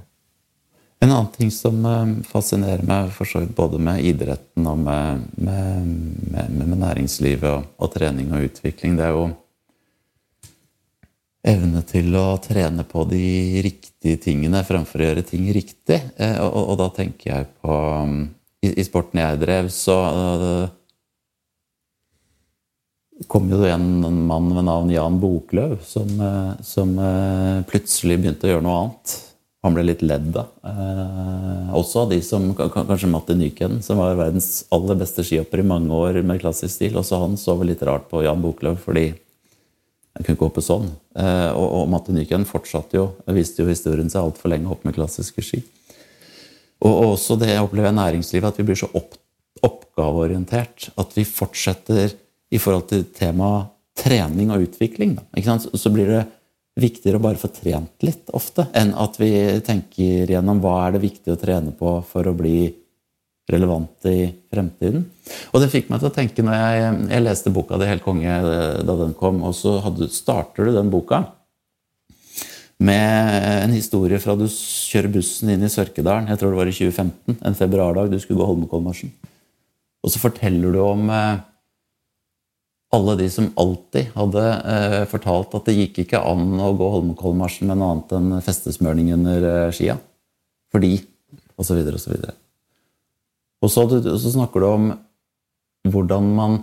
En annen ting som eh, fascinerer meg både med idretten og med, med, med, med næringslivet og, og, trening og utvikling, det er jo evne til å trene på de riktige tingene fremfor å gjøre ting riktig. Eh, og, og, og da tenker jeg på i, i, sporten jeg drev, så uh, kom jo en, en mann ved navn Jan Boklöv som, som plutselig begynte å gjøre noe annet. Han ble litt ledd av. også av de som Kanskje Matti Nyken, som var verdens aller beste skihopper i mange år med klassisk stil. Også han så vel litt rart på Jan Boklöv fordi jeg kunne ikke hoppe sånn. Eh, og, og Matti Nykänen fortsatte jo, viste jo historien seg altfor lenge å hoppe med klassiske ski. Og, og, også det jeg opplever i næringslivet, at vi blir så opp, oppgaveorientert. At vi fortsetter i forhold til temaet trening og utvikling. Da, så blir det viktigere å bare få trent litt ofte, enn at vi tenker gjennom hva er det viktig å trene på for å bli relevant i fremtiden. Og det fikk meg til å tenke når jeg, jeg leste boka di Helt konge eh, da den kom, og så hadde, starter du den boka med en historie fra du kjører bussen inn i Sørkedalen, jeg tror det var i 2015, en februardag, du skulle gå Holmenkollmarsjen. Og så forteller du om eh, alle de som alltid hadde eh, fortalt at det gikk ikke an å gå Holmenkollmarsjen med noe annet enn festesmørning under eh, skia. Fordi Og så videre og så videre. Og så, snakker du om hvordan man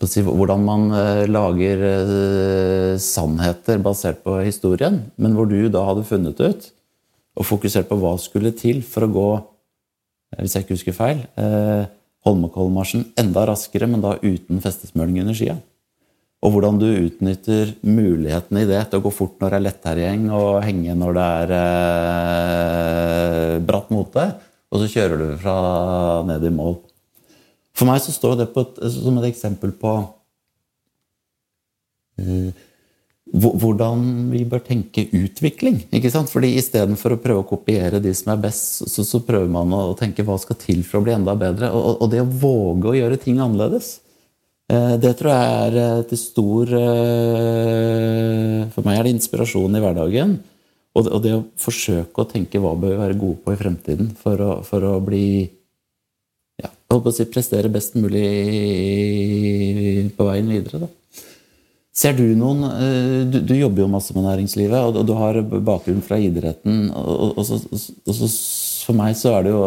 hvordan man eh, lager eh, sannheter basert på historien, men hvor du da hadde funnet ut og fokusert på hva skulle til for å gå, eh, hvis jeg ikke husker feil, Holmenkollmarsjen enda raskere, men da uten festesmøring under skia. Og hvordan du utnytter mulighetene i det til å gå fort når det er letterreng, og henge når det er bratt mote og så kjører du fra ned i mål. For meg så står det et, som et eksempel på uh, hvordan vi bør tenke utvikling. ikke sant? Fordi Istedenfor å prøve å kopiere de som er best, så, så, prøver man å tenke hva skal til for å bli enda bedre. Og, og det å våge å gjøre ting annerledes, uh, det tror jeg er uh, til stor For meg er det inspirasjon i hverdagen. Og det, og det, å forsøke å tenke hva bør vi være gode på i fremtiden for å, for å bli ja, jeg håper å si prestere best mulig på veien videre. Da. Ser du noen eh, du, du, jobber jo masse med næringslivet, og du har bakgrunn fra idretten. Og, og, så, og så, for meg så er det jo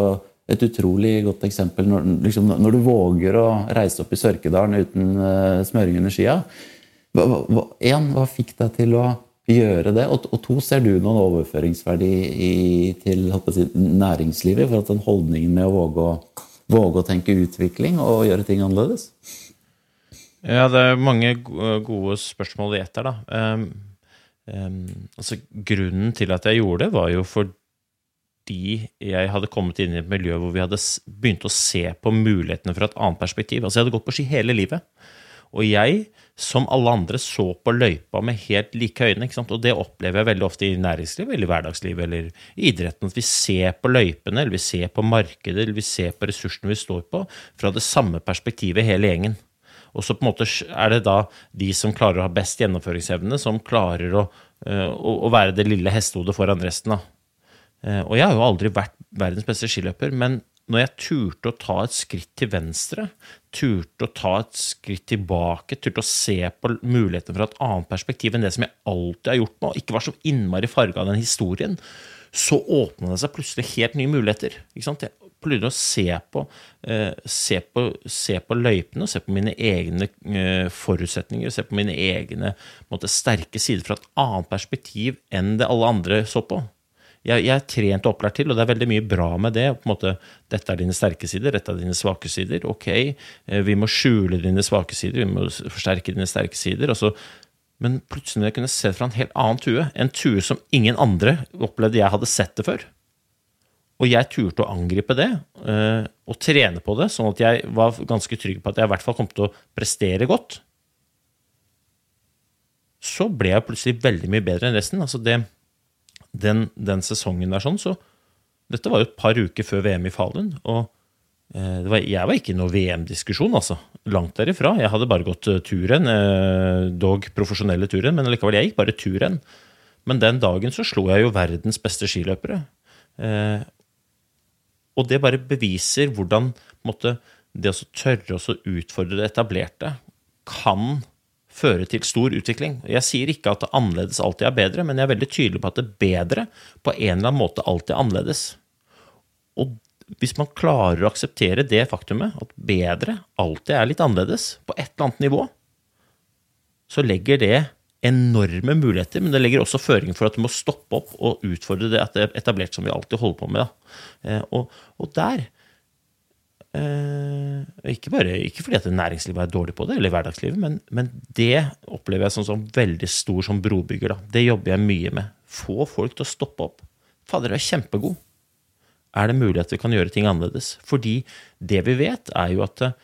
et utrolig godt eksempel når, liksom, når du våger å reise opp i Sørkedalen uten uh, smøring under skia. Én, hva fikk deg til å gjøre det? Og, og to, ser du noen overføringsverdi i, til si, næringslivet For at den holdningen med å våge, å våge å tenke utvikling og gjøre ting annerledes? Ja, det er mange gode spørsmål i ett her, da. Um, um, altså, grunnen til at jeg gjorde det, var jo fordi jeg hadde kommet inn i et miljø hvor vi hadde begynt å se på mulighetene fra et annet perspektiv. Altså, jeg hadde gått på ski hele livet. Og jeg som alle andre så på løypa med helt like øyne. Og det opplever jeg veldig ofte i næringslivet eller i hverdagslivet eller i idretten. At vi ser på løypene, eller vi ser på markedet, eller vi ser på ressursene vi står på, fra det samme perspektivet hele gjengen. Og så på en måte er det da de som klarer å ha best gjennomføringsevne, som klarer å, eh, å, å være det lille hestehodet foran resten. Da. Eh, og jeg har jo aldri vært verdens beste skiløper, men når jeg turte å ta et skritt til venstre, turte å ta et skritt tilbake, turte å se på mulighetene fra et annet perspektiv enn det som jeg alltid har gjort nå, ikke var så innmari farga av den historien, så åpna det seg plutselig helt nye muligheter. Begynner å se på, eh, se, på, se på løypene, se på mine egne eh, forutsetninger, se på mine egne måte, sterke sider fra et annet perspektiv enn det alle andre så på jeg, jeg, er trent og opplært til, og det er veldig mye bra med det. på en måte, Dette er dine sterke sider, dette er dine svake sider. Ok, eh, vi må skjule dine svake sider, vi må forsterke dine sterke sider. Altså, men plutselig kunne jeg se det fra en helt annen tue, en tue som ingen andre opplevde jeg hadde sett det før. Og jeg turte å angripe det eh, og trene på det, sånn at jeg var ganske trygg på at jeg i hvert fall kom til å prestere godt. Så ble jeg plutselig veldig mye bedre enn resten. Altså det, den, den, sesongen der sånn, så Dette var jo et par uker før VM i Falun. Og eh, var, jeg var ikke i noen VM-diskusjon, altså. Langt derifra. Jeg hadde bare gått uh, turen, eh, dog profesjonelle turen, men likevel, jeg gikk bare turen. Men den dagen så slo jeg jo verdens beste skiløpere. Eh, og det bare beviser hvordan måtte, det å tørre å utfordre det etablerte kan føre til stor utvikling. Jeg sier ikke at det annerledes alltid er bedre, men jeg er veldig tydelig på at det bedre på en eller annen måte alltid er annerledes. Og hvis man klarer å akseptere det faktumet, at bedre alltid er litt annerledes, på et eller annet nivå, så legger det enorme muligheter, men det legger også føringer for at du må stoppe opp og utfordre det etablert som vi alltid holder på med. Eh, og, og der Eh, ikke, bare, ikke fordi at næringslivet er dårlig på det, eller hverdagslivet, men, men det opplever jeg som, som veldig stor som brobygger. Da. Det jobber jeg mye med. Få folk til å stoppe opp. Fader, du er kjempegod. Er det mulig at vi kan gjøre ting annerledes? Fordi det vi vet, er jo at eh,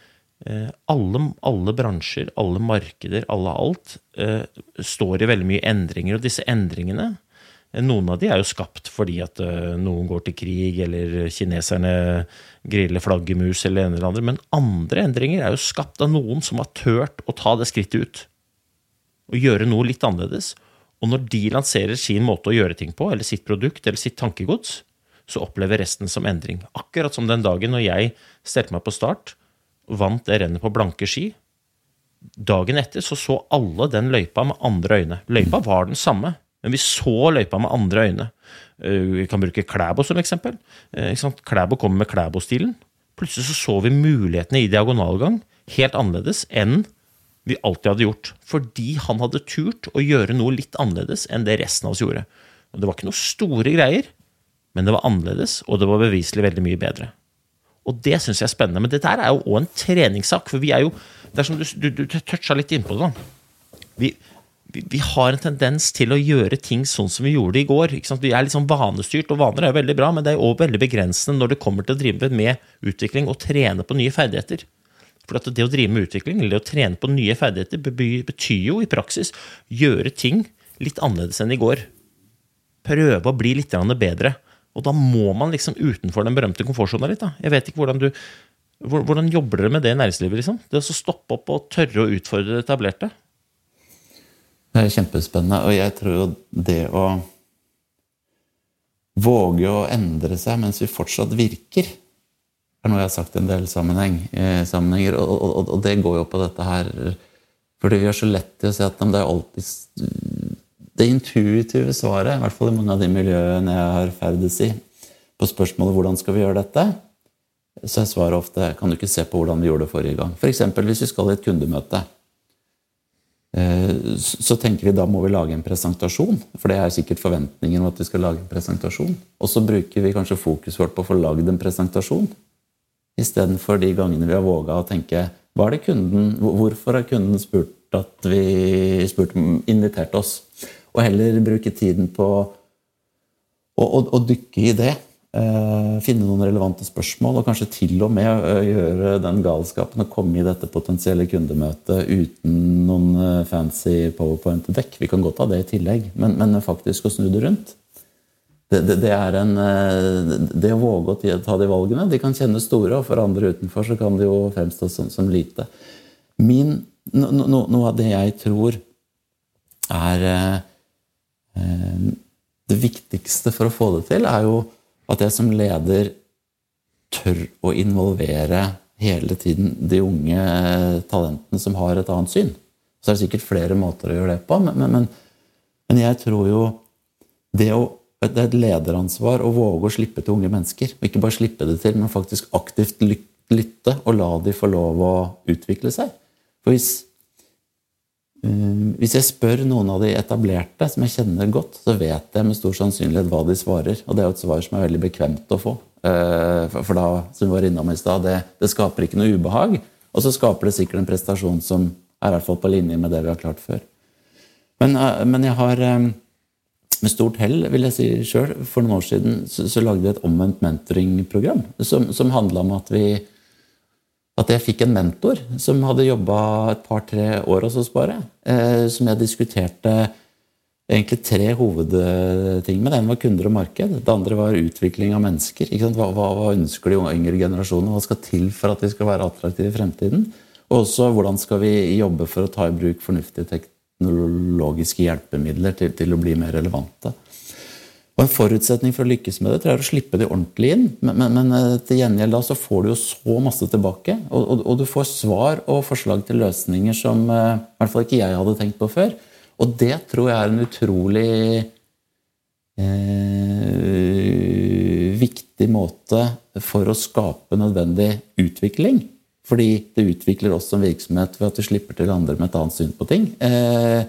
alle, alle, bransjer, alle markeder, alle alt, eh, står i veldig mye endringer. Og disse endringene noen av de er jo skapt fordi at noen går til krig, eller kineserne griller flaggermus, eller en eller andre. Men andre endringer er jo skapt av noen som har turt å ta det skrittet ut. Og gjøre noe litt annerledes. Og når de lanserer sin måte å gjøre ting på, eller sitt produkt, eller sitt tankegods, så opplever resten som endring. Akkurat som den dagen når jeg stelte meg på start, vant det rennet på blanke ski. Dagen etter så så alle den løypa med andre øyne. Løypa var den samme, men vi så løypa med andre øyne. Eh, vi kan bruke Klæbo som eksempel. Eh, Klæbo kommer med Klæbo-stilen. Plutselig så, så vi mulighetene i diagonalgang helt annerledes enn vi alltid hadde gjort. Fordi han hadde turt å gjøre noe litt annerledes enn det resten av oss gjorde. Og Det var ikke noe store greier, men det var annerledes, og det var beviselig veldig mye bedre. Og det syns jeg er spennende. Men dette er jo òg en treningssak, for vi er jo Det er som du, du, du toucha litt innpå det. da. Vi, vi, har en tendens til å gjøre ting sånn som vi gjorde i går. Vi er litt sånn vanestyrt, og vaner er jo veldig bra, men det er òg veldig begrensende når det kommer til å drive med utvikling og trene på nye ferdigheter. For det å drive med utvikling, eller å trene på nye ferdigheter, betyr jo i praksis gjøre ting litt annerledes enn i går. Prøve å bli litt bedre. Og da må man liksom utenfor den berømte komfortsona litt. da. Jeg vet ikke hvordan du hvordan jobber dere med det i næringslivet? liksom? Det å stoppe opp og tørre å utfordre det etablerte? Det er kjempespennende. Og jeg tror jo det å våge å endre seg mens vi fortsatt virker, er noe jeg har sagt i en del sammenheng, eh, sammenhenger. Og, og, og, det går jo på dette her Fordi vi har så lett til å si at det er alltid Det intuitive svaret, i hvert fall i mange av de miljøene jeg har ferdes i, på spørsmålet hvordan skal vi gjøre dette, så er svaret ofte kan du ikke se på hvordan vi gjorde det forrige gang. F.eks. For hvis vi skal i et kundemøte. Eh, så tenker vi da må vi lage en presentasjon, for det er sikkert forventningen om at vi skal lage en presentasjon. Og så bruker vi kanskje fokuset vårt på å få lagd en presentasjon, istedenfor de gangene vi har våga å tenke kunden, hvorfor har kunden spurt at vi spurt, invitert oss? Og heller bruke tiden på å, å, å dykke i det. Eh, finne noen relevante spørsmål, og kanskje til og med eh, gjøre den galskapen å komme i dette potensielle kundemøtet uten noen eh, fancy powerpoint-dekk. Vi kan godt ha det i tillegg, men, men faktisk å snu det rundt. Det, det, det, er en, det å våge å ta de valgene De kan kjennes store, og for andre utenfor så kan de jo fremstå som, som lite. Min, no, no, noe av det jeg tror er eh, det viktigste for å få det til, er jo at jeg som leder tør å involvere hele tiden de unge talentene som har et annet syn. Så er det sikkert flere måter å gjøre det på, men, men, men jeg tror jo det, å, det er et lederansvar å våge å slippe til unge mennesker. Og ikke bare slippe det til, men faktisk aktivt lytte og la de få lov å utvikle seg. For hvis, hvis jeg spør noen av de etablerte som jeg kjenner godt, så vet jeg med stor sannsynlighet hva de svarer. Og det er jo et svar som er veldig bekvemt å få. Eh, for da, som vi var innom i stad, det, det, skaper ikke noe ubehag. Og så skaper det sikkert en prestasjon som er i hvert fall på linje med det vi har klart før. Men, eh, men jeg har eh, med stort hell, vil jeg si sjøl, for noen år siden så, så lagde vi et omvendt mentoringprogram som, som handla om at vi at jeg fikk en mentor som hadde jobba et par-tre år hos oss bare. Eh, som jeg diskuterte egentlig tre hovedting med. Det ene var kunder og marked. Det andre var utvikling av mennesker. Hva, hva, hva, ønsker de yngre generasjonene? Hva skal til for at de skal være attraktive i fremtiden? Og også hvordan skal vi jobbe for å ta i bruk fornuftige teknologiske hjelpemidler til, til å bli mer relevante. Og En forutsetning for å lykkes med det tror jeg er å slippe det ordentlig inn. Men, men, men eh, til gjengjeld da så får du jo så masse tilbake. Og, og, og, du får svar og forslag til løsninger som uh, i hvert fall ikke jeg hadde tenkt på før. Og det tror jeg er en utrolig eh, viktig måte for å skape nødvendig utvikling. Fordi det utvikler oss som virksomhet ved at vi slipper til andre med et annet syn på ting. Eh,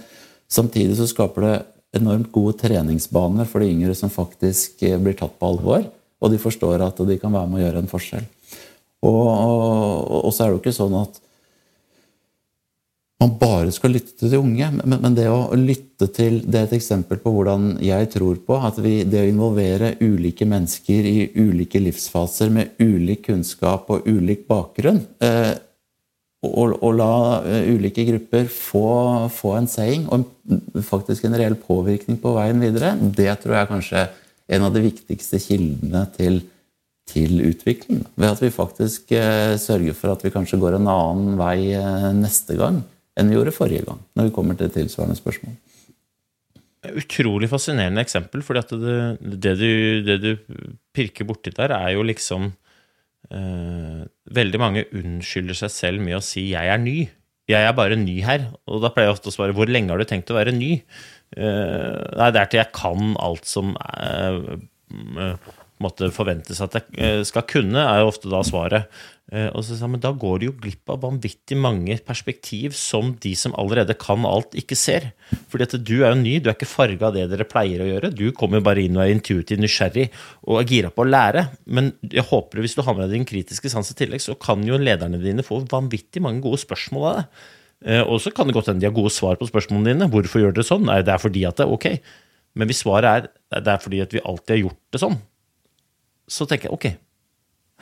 samtidig så skaper det enormt gode treningsbaner for de yngre som faktisk eh, blir tatt på alvor. Og de forstår at de kan være med å gjøre en forskjell. Og, og, og så er det jo ikke sånn at man bare skal lytte til de unge. Men, men, det å lytte til Det er et eksempel på hvordan jeg tror på at vi, det å involvere ulike mennesker i ulike livsfaser med ulik kunnskap og ulik bakgrunn eh, og, og, la uh, ulike grupper få, få, en saying og faktisk en reell påvirkning på veien videre, det tror jeg er kanskje en av de viktigste kildene til, til utvikling. Ved at vi faktisk uh, sørger for at vi kanskje går en annen vei uh, neste gang enn vi gjorde forrige gang, når vi kommer til tilsvarende spørsmål. Utrolig fascinerende eksempel, for det, det, det, du, pirker borti der, er jo liksom eh, Veldig mange unnskylder seg selv med å si 'jeg er ny'. Jeg er bare ny her. Og da pleier jeg ofte å svare 'hvor lenge har du tenkt å være ny'? Eh, nei, det er til jeg kan alt som eh, måtte forventes at jeg eh, skal kunne, er jo ofte da svaret. Eh, og så sa men Da går du jo glipp av vanvittig mange perspektiv som de som allerede kan alt, ikke ser. Fordi at du er jo ny, du er ikke farga av det dere pleier å gjøre. Du kommer bare inn og er intuitivt nysgjerrig og er gira på å lære. Men jeg håper hvis du har med deg din kritiske sans i tillegg, så kan jo lederne dine få vanvittig mange gode spørsmål av deg. Eh, og så kan det godt hende de har gode svar på spørsmålene dine. Hvorfor gjør dere sånn? Nei, det er fordi at det er ok. Men hvis svaret er det er fordi at vi alltid har gjort det sånn, så tenker jeg ok,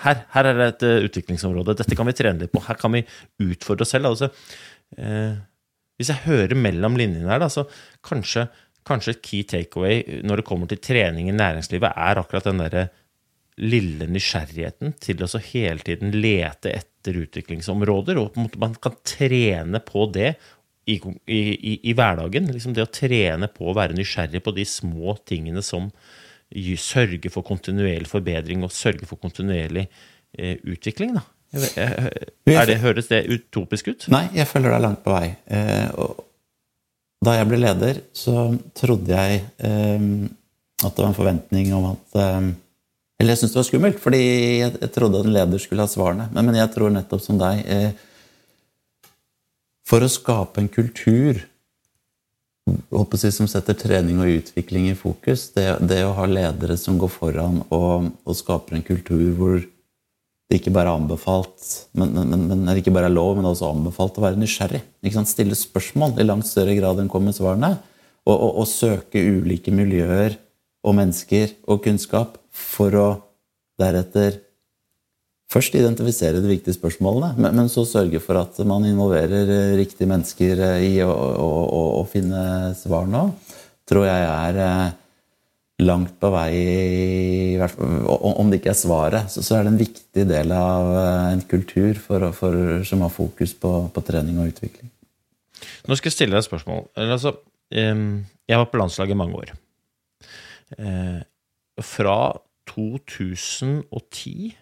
her, her, er det et uh, utviklingsområde. Dette kan vi trene litt på. Her kan vi utfordre oss selv. Altså, eh, hvis jeg hører mellom linjene her, da, så kanskje, kanskje, et key takeaway når det kommer til trening i næringslivet, er akkurat den derre lille nysgjerrigheten til å hele tiden lete etter utviklingsområder. Og man kan trene på det i, i, i hverdagen. Liksom det å trene på å være nysgjerrig på de små tingene som, sørge for kontinuerlig forbedring og sørge for kontinuerlig eh, utvikling. da. Er det, høres det utopisk ut? Nei, jeg følger deg langt på vei. Eh, da jeg ble leder, så trodde jeg eh, at det var en forventning om at eh, Eller jeg syntes det var skummelt, fordi jeg, jeg, trodde at en leder skulle ha svarene. Men, men jeg tror nettopp som deg eh, For å skape en kultur jeg, som setter trening og utvikling i fokus. Det, det å ha ledere som går foran og, og, skaper en kultur hvor det ikke bare er anbefalt, men, men, men ikke bare er lov, men også anbefalt å være nysgjerrig. Stille spørsmål i langt større grad enn kom med svarene. Og, og, og søke ulike miljøer og mennesker og kunnskap for å deretter først identifisere de viktige spørsmålene, men, men, så sørge for at man involverer eh, riktige mennesker eh, i å, å, å, å finne svar nå, tror jeg er eh, langt på vei Om det ikke er svaret, så, er det en viktig del av en kultur for, for, som har fokus på, på, trening og utvikling. Nå skal jeg stille deg et spørsmål. Altså, jeg var på landslaget i mange år. Fra 2010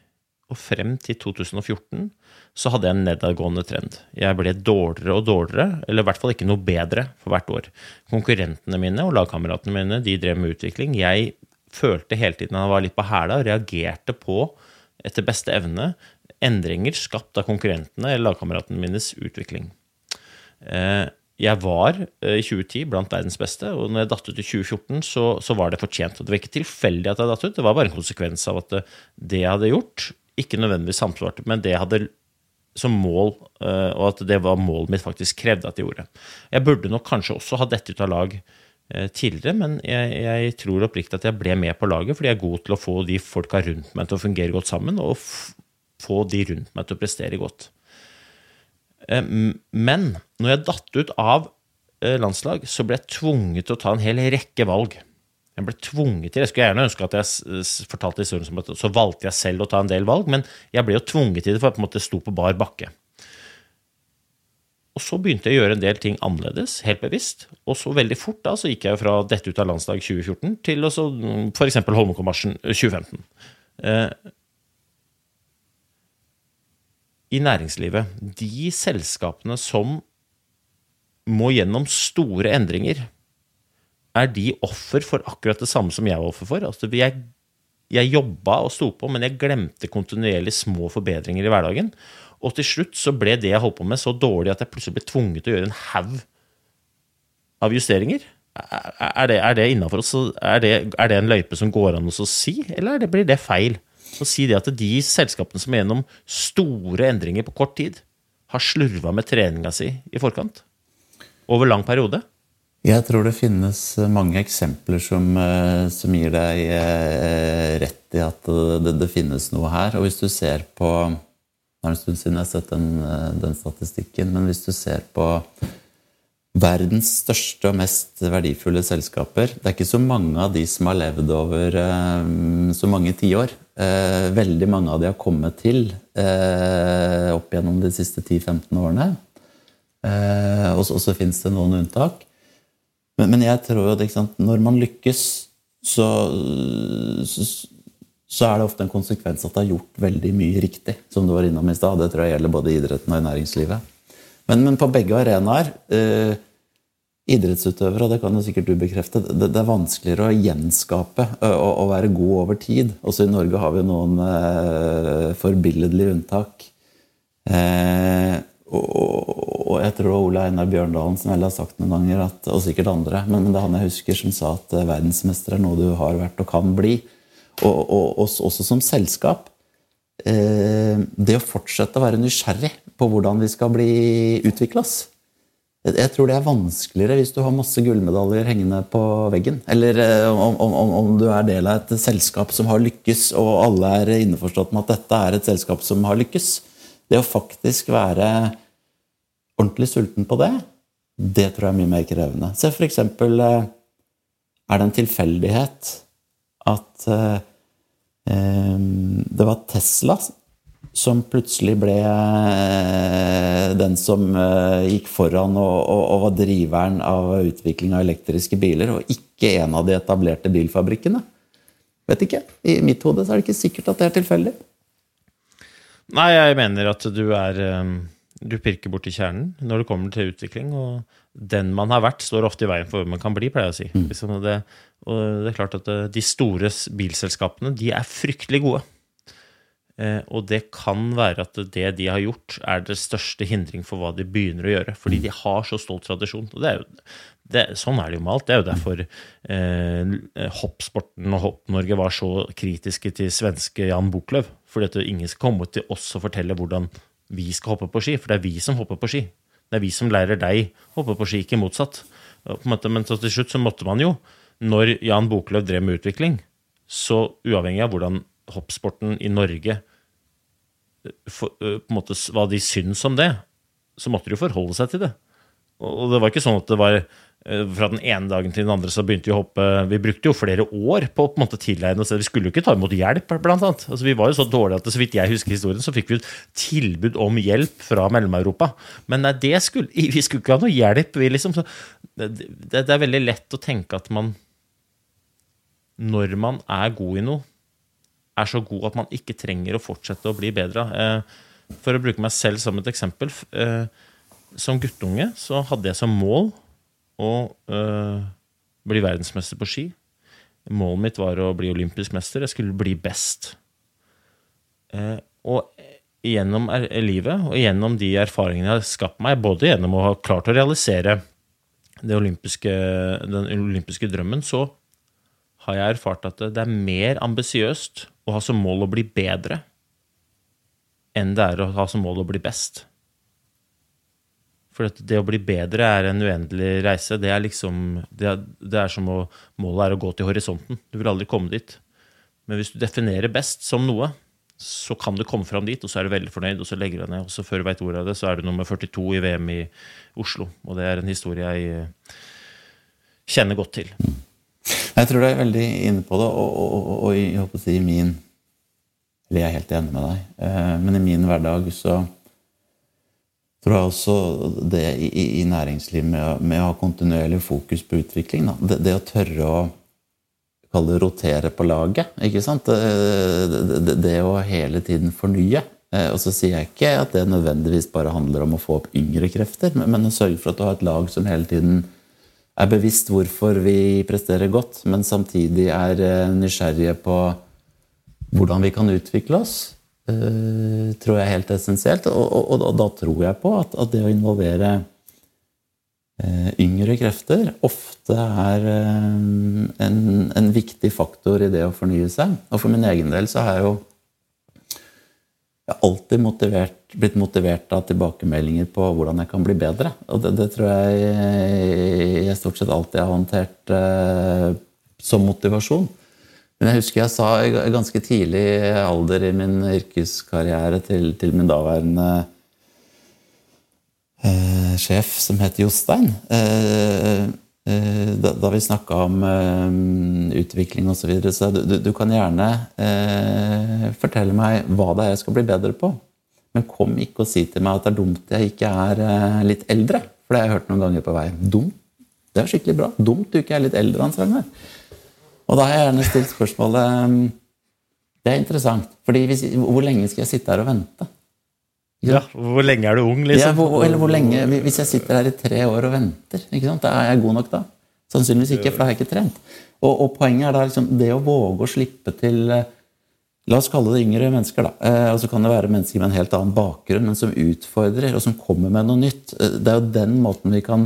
og frem til 2014 så hadde jeg en nedadgående trend. Jeg ble dårligere og dårligere, eller i hvert fall ikke noe bedre for hvert år. Konkurrentene mine og lagkameratene mine de drev med utvikling. Jeg følte hele tiden at jeg var litt på hæla og reagerte på, etter beste evne, endringer skapt av konkurrentene eller lagkameratene minnes utvikling. Eh, jeg var eh, i 2010 blant verdens beste, og når jeg datt ut i 2014, så, så var det fortjent. Og det var ikke tilfeldig at jeg datt ut, det var bare en konsekvens av at det, det jeg hadde gjort, ikke nødvendigvis samsvarte med det jeg hadde som mål, eh, og at det var målet mitt faktisk krevde at jeg gjorde. Jeg burde nok kanskje også ha dette ut av lag eh, tidligere, men jeg, jeg tror oppriktig at jeg ble med på laget fordi jeg er god til å få de folka rundt meg til å fungere godt sammen, og få de rundt meg til å prestere godt. Eh, men når jeg datt ut av landslag, så ble jeg tvunget til å ta en hel rekke valg. Jeg ble tvunget til, jeg skulle gjerne ønske at jeg fortalte historien som at så valgte jeg selv å ta en del valg, men jeg ble jo tvunget til det for jeg på en måte sto på bar bakke. Og så begynte jeg å gjøre en del ting annerledes, helt bevisst. Og så veldig fort da, så gikk jeg fra dette ut av landsdag 2014 til f.eks. Holmenkollmarsjen 2015. Eh, i næringslivet, de selskapene som må gjennom store endringer, er de offer for akkurat det samme som jeg var offer for. Altså, jeg, jeg jobba og sto på, men jeg glemte kontinuerlig små forbedringer i hverdagen. Og til slutt så ble det jeg holdt på med, så dårlig at jeg plutselig ble tvunget til å gjøre en haug av justeringer. Er det, er det innafor oss? Er det, er det en løype som går an å si, eller det, blir det feil? Å si det at de selskapene som gjennom store endringer på kort tid har slurva med treninga si i forkant, over lang periode? Jeg tror det finnes mange eksempler som, eh, som gir deg eh, rett i at det, det, finnes noe her. Og hvis du ser på Det er en stund siden jeg har sett den, eh, den statistikken, men hvis du ser på verdens største og mest verdifulle selskaper Det er ikke så mange av de som har levd over så mange tiår. Veldig mange av de har kommet til opp gjennom de siste 10-15 årene. Og så, fins det noen unntak. Men, men jeg tror jo at når man lykkes, så, så, så, er det ofte en konsekvens at det er gjort veldig mye riktig. Som du var innom i stad. Det tror jeg gjelder både i idretten og i næringslivet. Men, men på begge arenaer eh, idrettsutøvere, og det kan jo sikkert du bekrefte, det, det er vanskeligere å gjenskape og, og, være god over tid. Også i Norge har vi noen eh, forbilledlige unntak. Eh, og, jeg tror Ole Einar Bjørndalen som vel har sagt noen ganger, at, og sikkert andre, men, det er han jeg husker som sa at eh, verdensmester er noe du har vært og kan bli. Og, og også som selskap. Eh, det å fortsette å være nysgjerrig på hvordan vi skal bli utvikles. Jeg tror det er vanskeligere hvis du har masse gullmedaljer hengende på veggen. Eller eh, om, om, om, du er del av et selskap som har lykkes, og alle er innforstått med at dette er et selskap som har lykkes. Det å faktisk være ordentlig sulten på det, det tror jeg er mye mer krevende. Se for eksempel eh, Er det en tilfeldighet at eh, det var Tesla som plutselig ble eh, den som gikk foran og, og, og var driveren av utvikling av elektriske biler, og ikke en av de etablerte bilfabrikkene? Vet ikke. I mitt hode er det ikke sikkert at det er tilfeldig. Nei, jeg mener at du er um, Du pirker borti kjernen når det kommer til utvikling. Og den man har vært, står ofte i veien for hvem man kan bli, pleier jeg å si. Mm. Liksom det, og det er klart at eh, de store bilselskapene, de er fryktelig gode. Eh, og det kan være at det de har gjort, er det største hindring for hva de begynner å gjøre. Fordi de har så stolt tradisjon. Og det er jo, det, sånn er det jo med alt. Det er jo derfor eh, hoppsporten og Hopp-Norge var så kritiske til svenske Jan Boklöv. Fordi at ingen skal komme til oss og fortelle hvordan vi skal hoppe på ski. For det er vi som hopper på ski. Det er vi som lærer deg å hoppe på ski, ikke motsatt. Men til slutt så måtte man jo, når Jan Boklöv drev med utvikling, så uavhengig av hvordan hoppsporten i Norge for, på en måte, hva de syns om det, så måtte de jo forholde seg til det. Og det var ikke sånn at det var fra den ene dagen til den andre så begynte vi å hoppe Vi brukte jo flere år på å på en måte tilegne oss Vi skulle jo ikke ta imot hjelp, blant annet. Altså, vi var jo så dårlige at så vidt jeg husker historien, så fikk vi et tilbud om hjelp fra Mellom-Europa. Men nei, skulle, [laughs] vi skulle ikke ha noe hjelp, vi, liksom. Så det, det, det er veldig lett å tenke at man Når man er god i noe, er så god at man ikke trenger å fortsette å bli bedre. Eh, for å bruke meg selv som et eksempel. Eh, som guttunge så hadde jeg som mål å eh, bli verdensmester på ski. Målet mitt var å bli olympisk mester. Jeg skulle bli best. Eh, og gjennom livet og gjennom de erfaringene jeg har skapt meg, både gjennom å ha klart å realisere olympiske, den olympiske drømmen, så har jeg erfart at det er mer ambisiøst å ha som mål å bli bedre enn det er å ha som mål å bli best. For det å bli bedre er en uendelig reise. Det er liksom Det er, det er som å Målet er å gå til horisonten. Du vil aldri komme dit. Men hvis du definerer best som noe, så kan du komme fram dit, og så er du veldig fornøyd, og så legger du deg ned, og så før du veit ordet av det, så er du nummer 42 i VM i Oslo. Og det er en historie jeg eh, kjenner godt til. Jeg tror du er veldig inne på det, og, og, og, og jeg håper å si min Eller jeg er helt enig med deg, eh, men i min hverdag så tror jeg også det i, i, i næringsliv med, med å ha kontinuerlig fokus på utvikling. Det, det å tørre å kalle det rotere på laget. ikke sant? Det, det, det å hele tiden fornye. Eh, Og så sier jeg ikke at det nødvendigvis bare handler om å få opp yngre krefter, men, men å sørge for at du har et lag som hele tiden er bevisst hvorfor vi presterer godt, men samtidig er eh, nysgjerrige på hvordan vi kan utvikle oss, tror jeg er helt essensielt. Og, og, og da tror jeg på at, at det å involvere eh, yngre krefter ofte er eh, en, en viktig faktor i det å fornye seg. Og for min egen del så har jeg jo jeg har alltid motivert, blitt motivert av tilbakemeldinger på hvordan jeg kan bli bedre. Og det, det tror jeg jeg stort sett alltid har håndtert eh, som motivasjon. Men jeg husker jeg sa i ganske tidlig alder i min yrkeskarriere til, til min daværende eh, sjef, som het Jostein. Eh, eh, da, da vi snakka om eh, utvikling osv., så, videre, så du, du, kan gjerne eh, fortelle meg hva det er jeg skal bli bedre på. Men kom ikke og si til meg at det er dumt jeg ikke er litt eldre. For det har jeg hørt noen ganger på vei. Dumt? Det er skikkelig bra. Dumt du ikke er litt eldre, Hans Ragnar. Og da har jeg gjerne stilt spørsmålet eh, Det er interessant. fordi hvis, Hvor lenge skal jeg sitte her og vente? Ja, Hvor lenge er du ung, Ja, liksom? hvor, eller hvor lenge, Hvis jeg sitter her i tre år og venter, ikke sant? da er jeg god nok da? Sannsynligvis ikke, for da har jeg ikke trent. Og, og poenget er da liksom det å våge å slippe til eh, La oss kalle det yngre mennesker, da. Eh, og så kan det være mennesker med en helt annen bakgrunn, men som utfordrer, og som kommer med noe nytt. Eh, det er jo den måten vi kan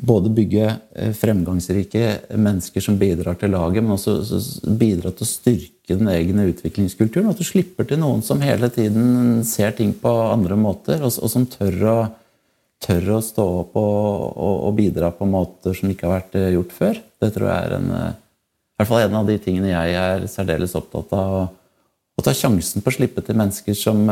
både bygge eh, fremgangsrike mennesker som bidrar til laget, men også så- så bidra til å styrke den egne utviklingskulturen. At du slipper til noen som hele tiden ser ting på andre måter, og, som tør å, tør å stå opp og, og, og bidra på måter som ikke har vært eh, gjort før. Det tror jeg er en, eh, i hvert fall en av de tingene jeg er særdeles opptatt av. Å, ta sjansen på å slippe til mennesker som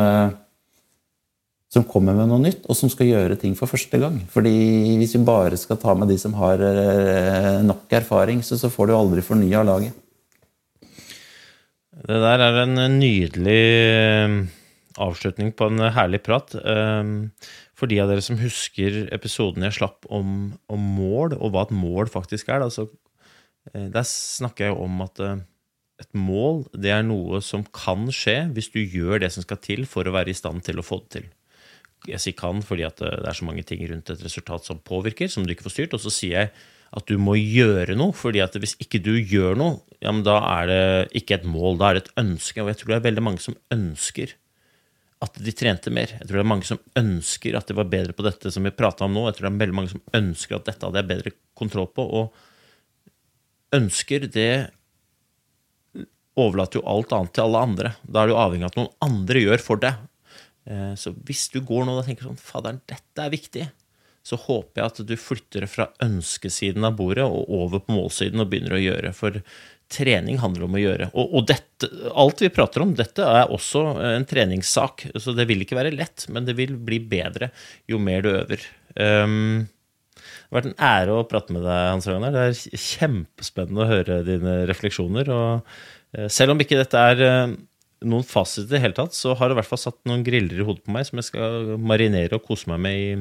som kommer med noe nytt, og som skal gjøre ting for første gang. Fordi hvis vi bare skal ta med de som har eh, nok erfaring, så, så får du aldri fornya laget. Det der er en nydelig eh, avslutning på en herlig prat. Eh, For de av dere som husker episoden jeg slapp om, om mål, og hva et mål faktisk er, da, så eh, der snakker jeg om at et mål det er noe som kan skje hvis du gjør det som skal til for å være i stand til å få det til. Jeg sier kan fordi eh, det er så mange ting rundt et resultat som påvirker, som du ikke får styrt. Og så sier jeg at du må gjøre noe, fordi at hvis ikke du gjør noe, ja, men da er det ikke et mål, da er det et ønske. Og jeg tror det er veldig mange som ønsker at de trente mer. Jeg tror det er mange som ønsker at de var bedre på dette som vi prata om nå. Jeg tror det er veldig mange som ønsker at dette hadde jeg bedre kontroll på. Og ønsker, det overlater jo alt annet til alle andre. Da er du avhengig av at noen andre gjør for deg. Eh, Så hvis du går nå og tenker sånn Faderen, dette er viktig. Så håper jeg at du flytter det fra ønskesiden av bordet og over på målsiden og begynner å gjøre. For trening handler om å gjøre. Og, og dette, alt vi prater om, dette er også en treningssak. Så det vil ikke være lett, men det vil bli bedre jo mer du øver. Um, det har vært en ære å prate med deg, Hans Ragnar. Det er kjempespennende å høre dine refleksjoner. Og eh, selv om ikke dette er eh, noen fasit i det hele tatt, så har det i hvert fall satt noen griller i hodet på meg som jeg skal marinere og kose meg med i,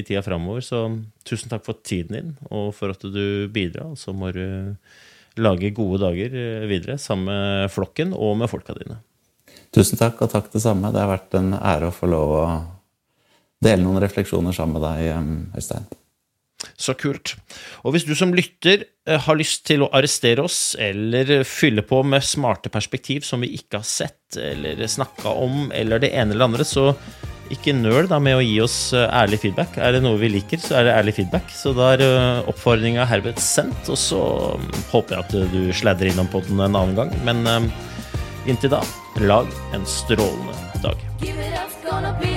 i tida framover. Så tusen takk for tiden din, og for at du bidrar. Så må du lage gode dager eh, videre sammen med flokken og med folka dine. Tusen takk, og takk det samme. Det har vært en ære å få lov å dele noen refleksjoner sammen med deg, eh, Øystein. Så kult. Og hvis du som lytter eh, har lyst til å arrestere oss, eller fylle på med smarte perspektiv som vi ikke har sett eller snakka om, eller det ene eller andre, så ikke nøl da med å gi oss eh, ærlig feedback. Er det noe vi liker, så er det ærlig feedback. Så da er eh, oppfordringa herved sendt, og så mm, håper jeg at du sladrer innom podden en annen gang. Men inntil da, lag en strålende dag. Give it up, gonna be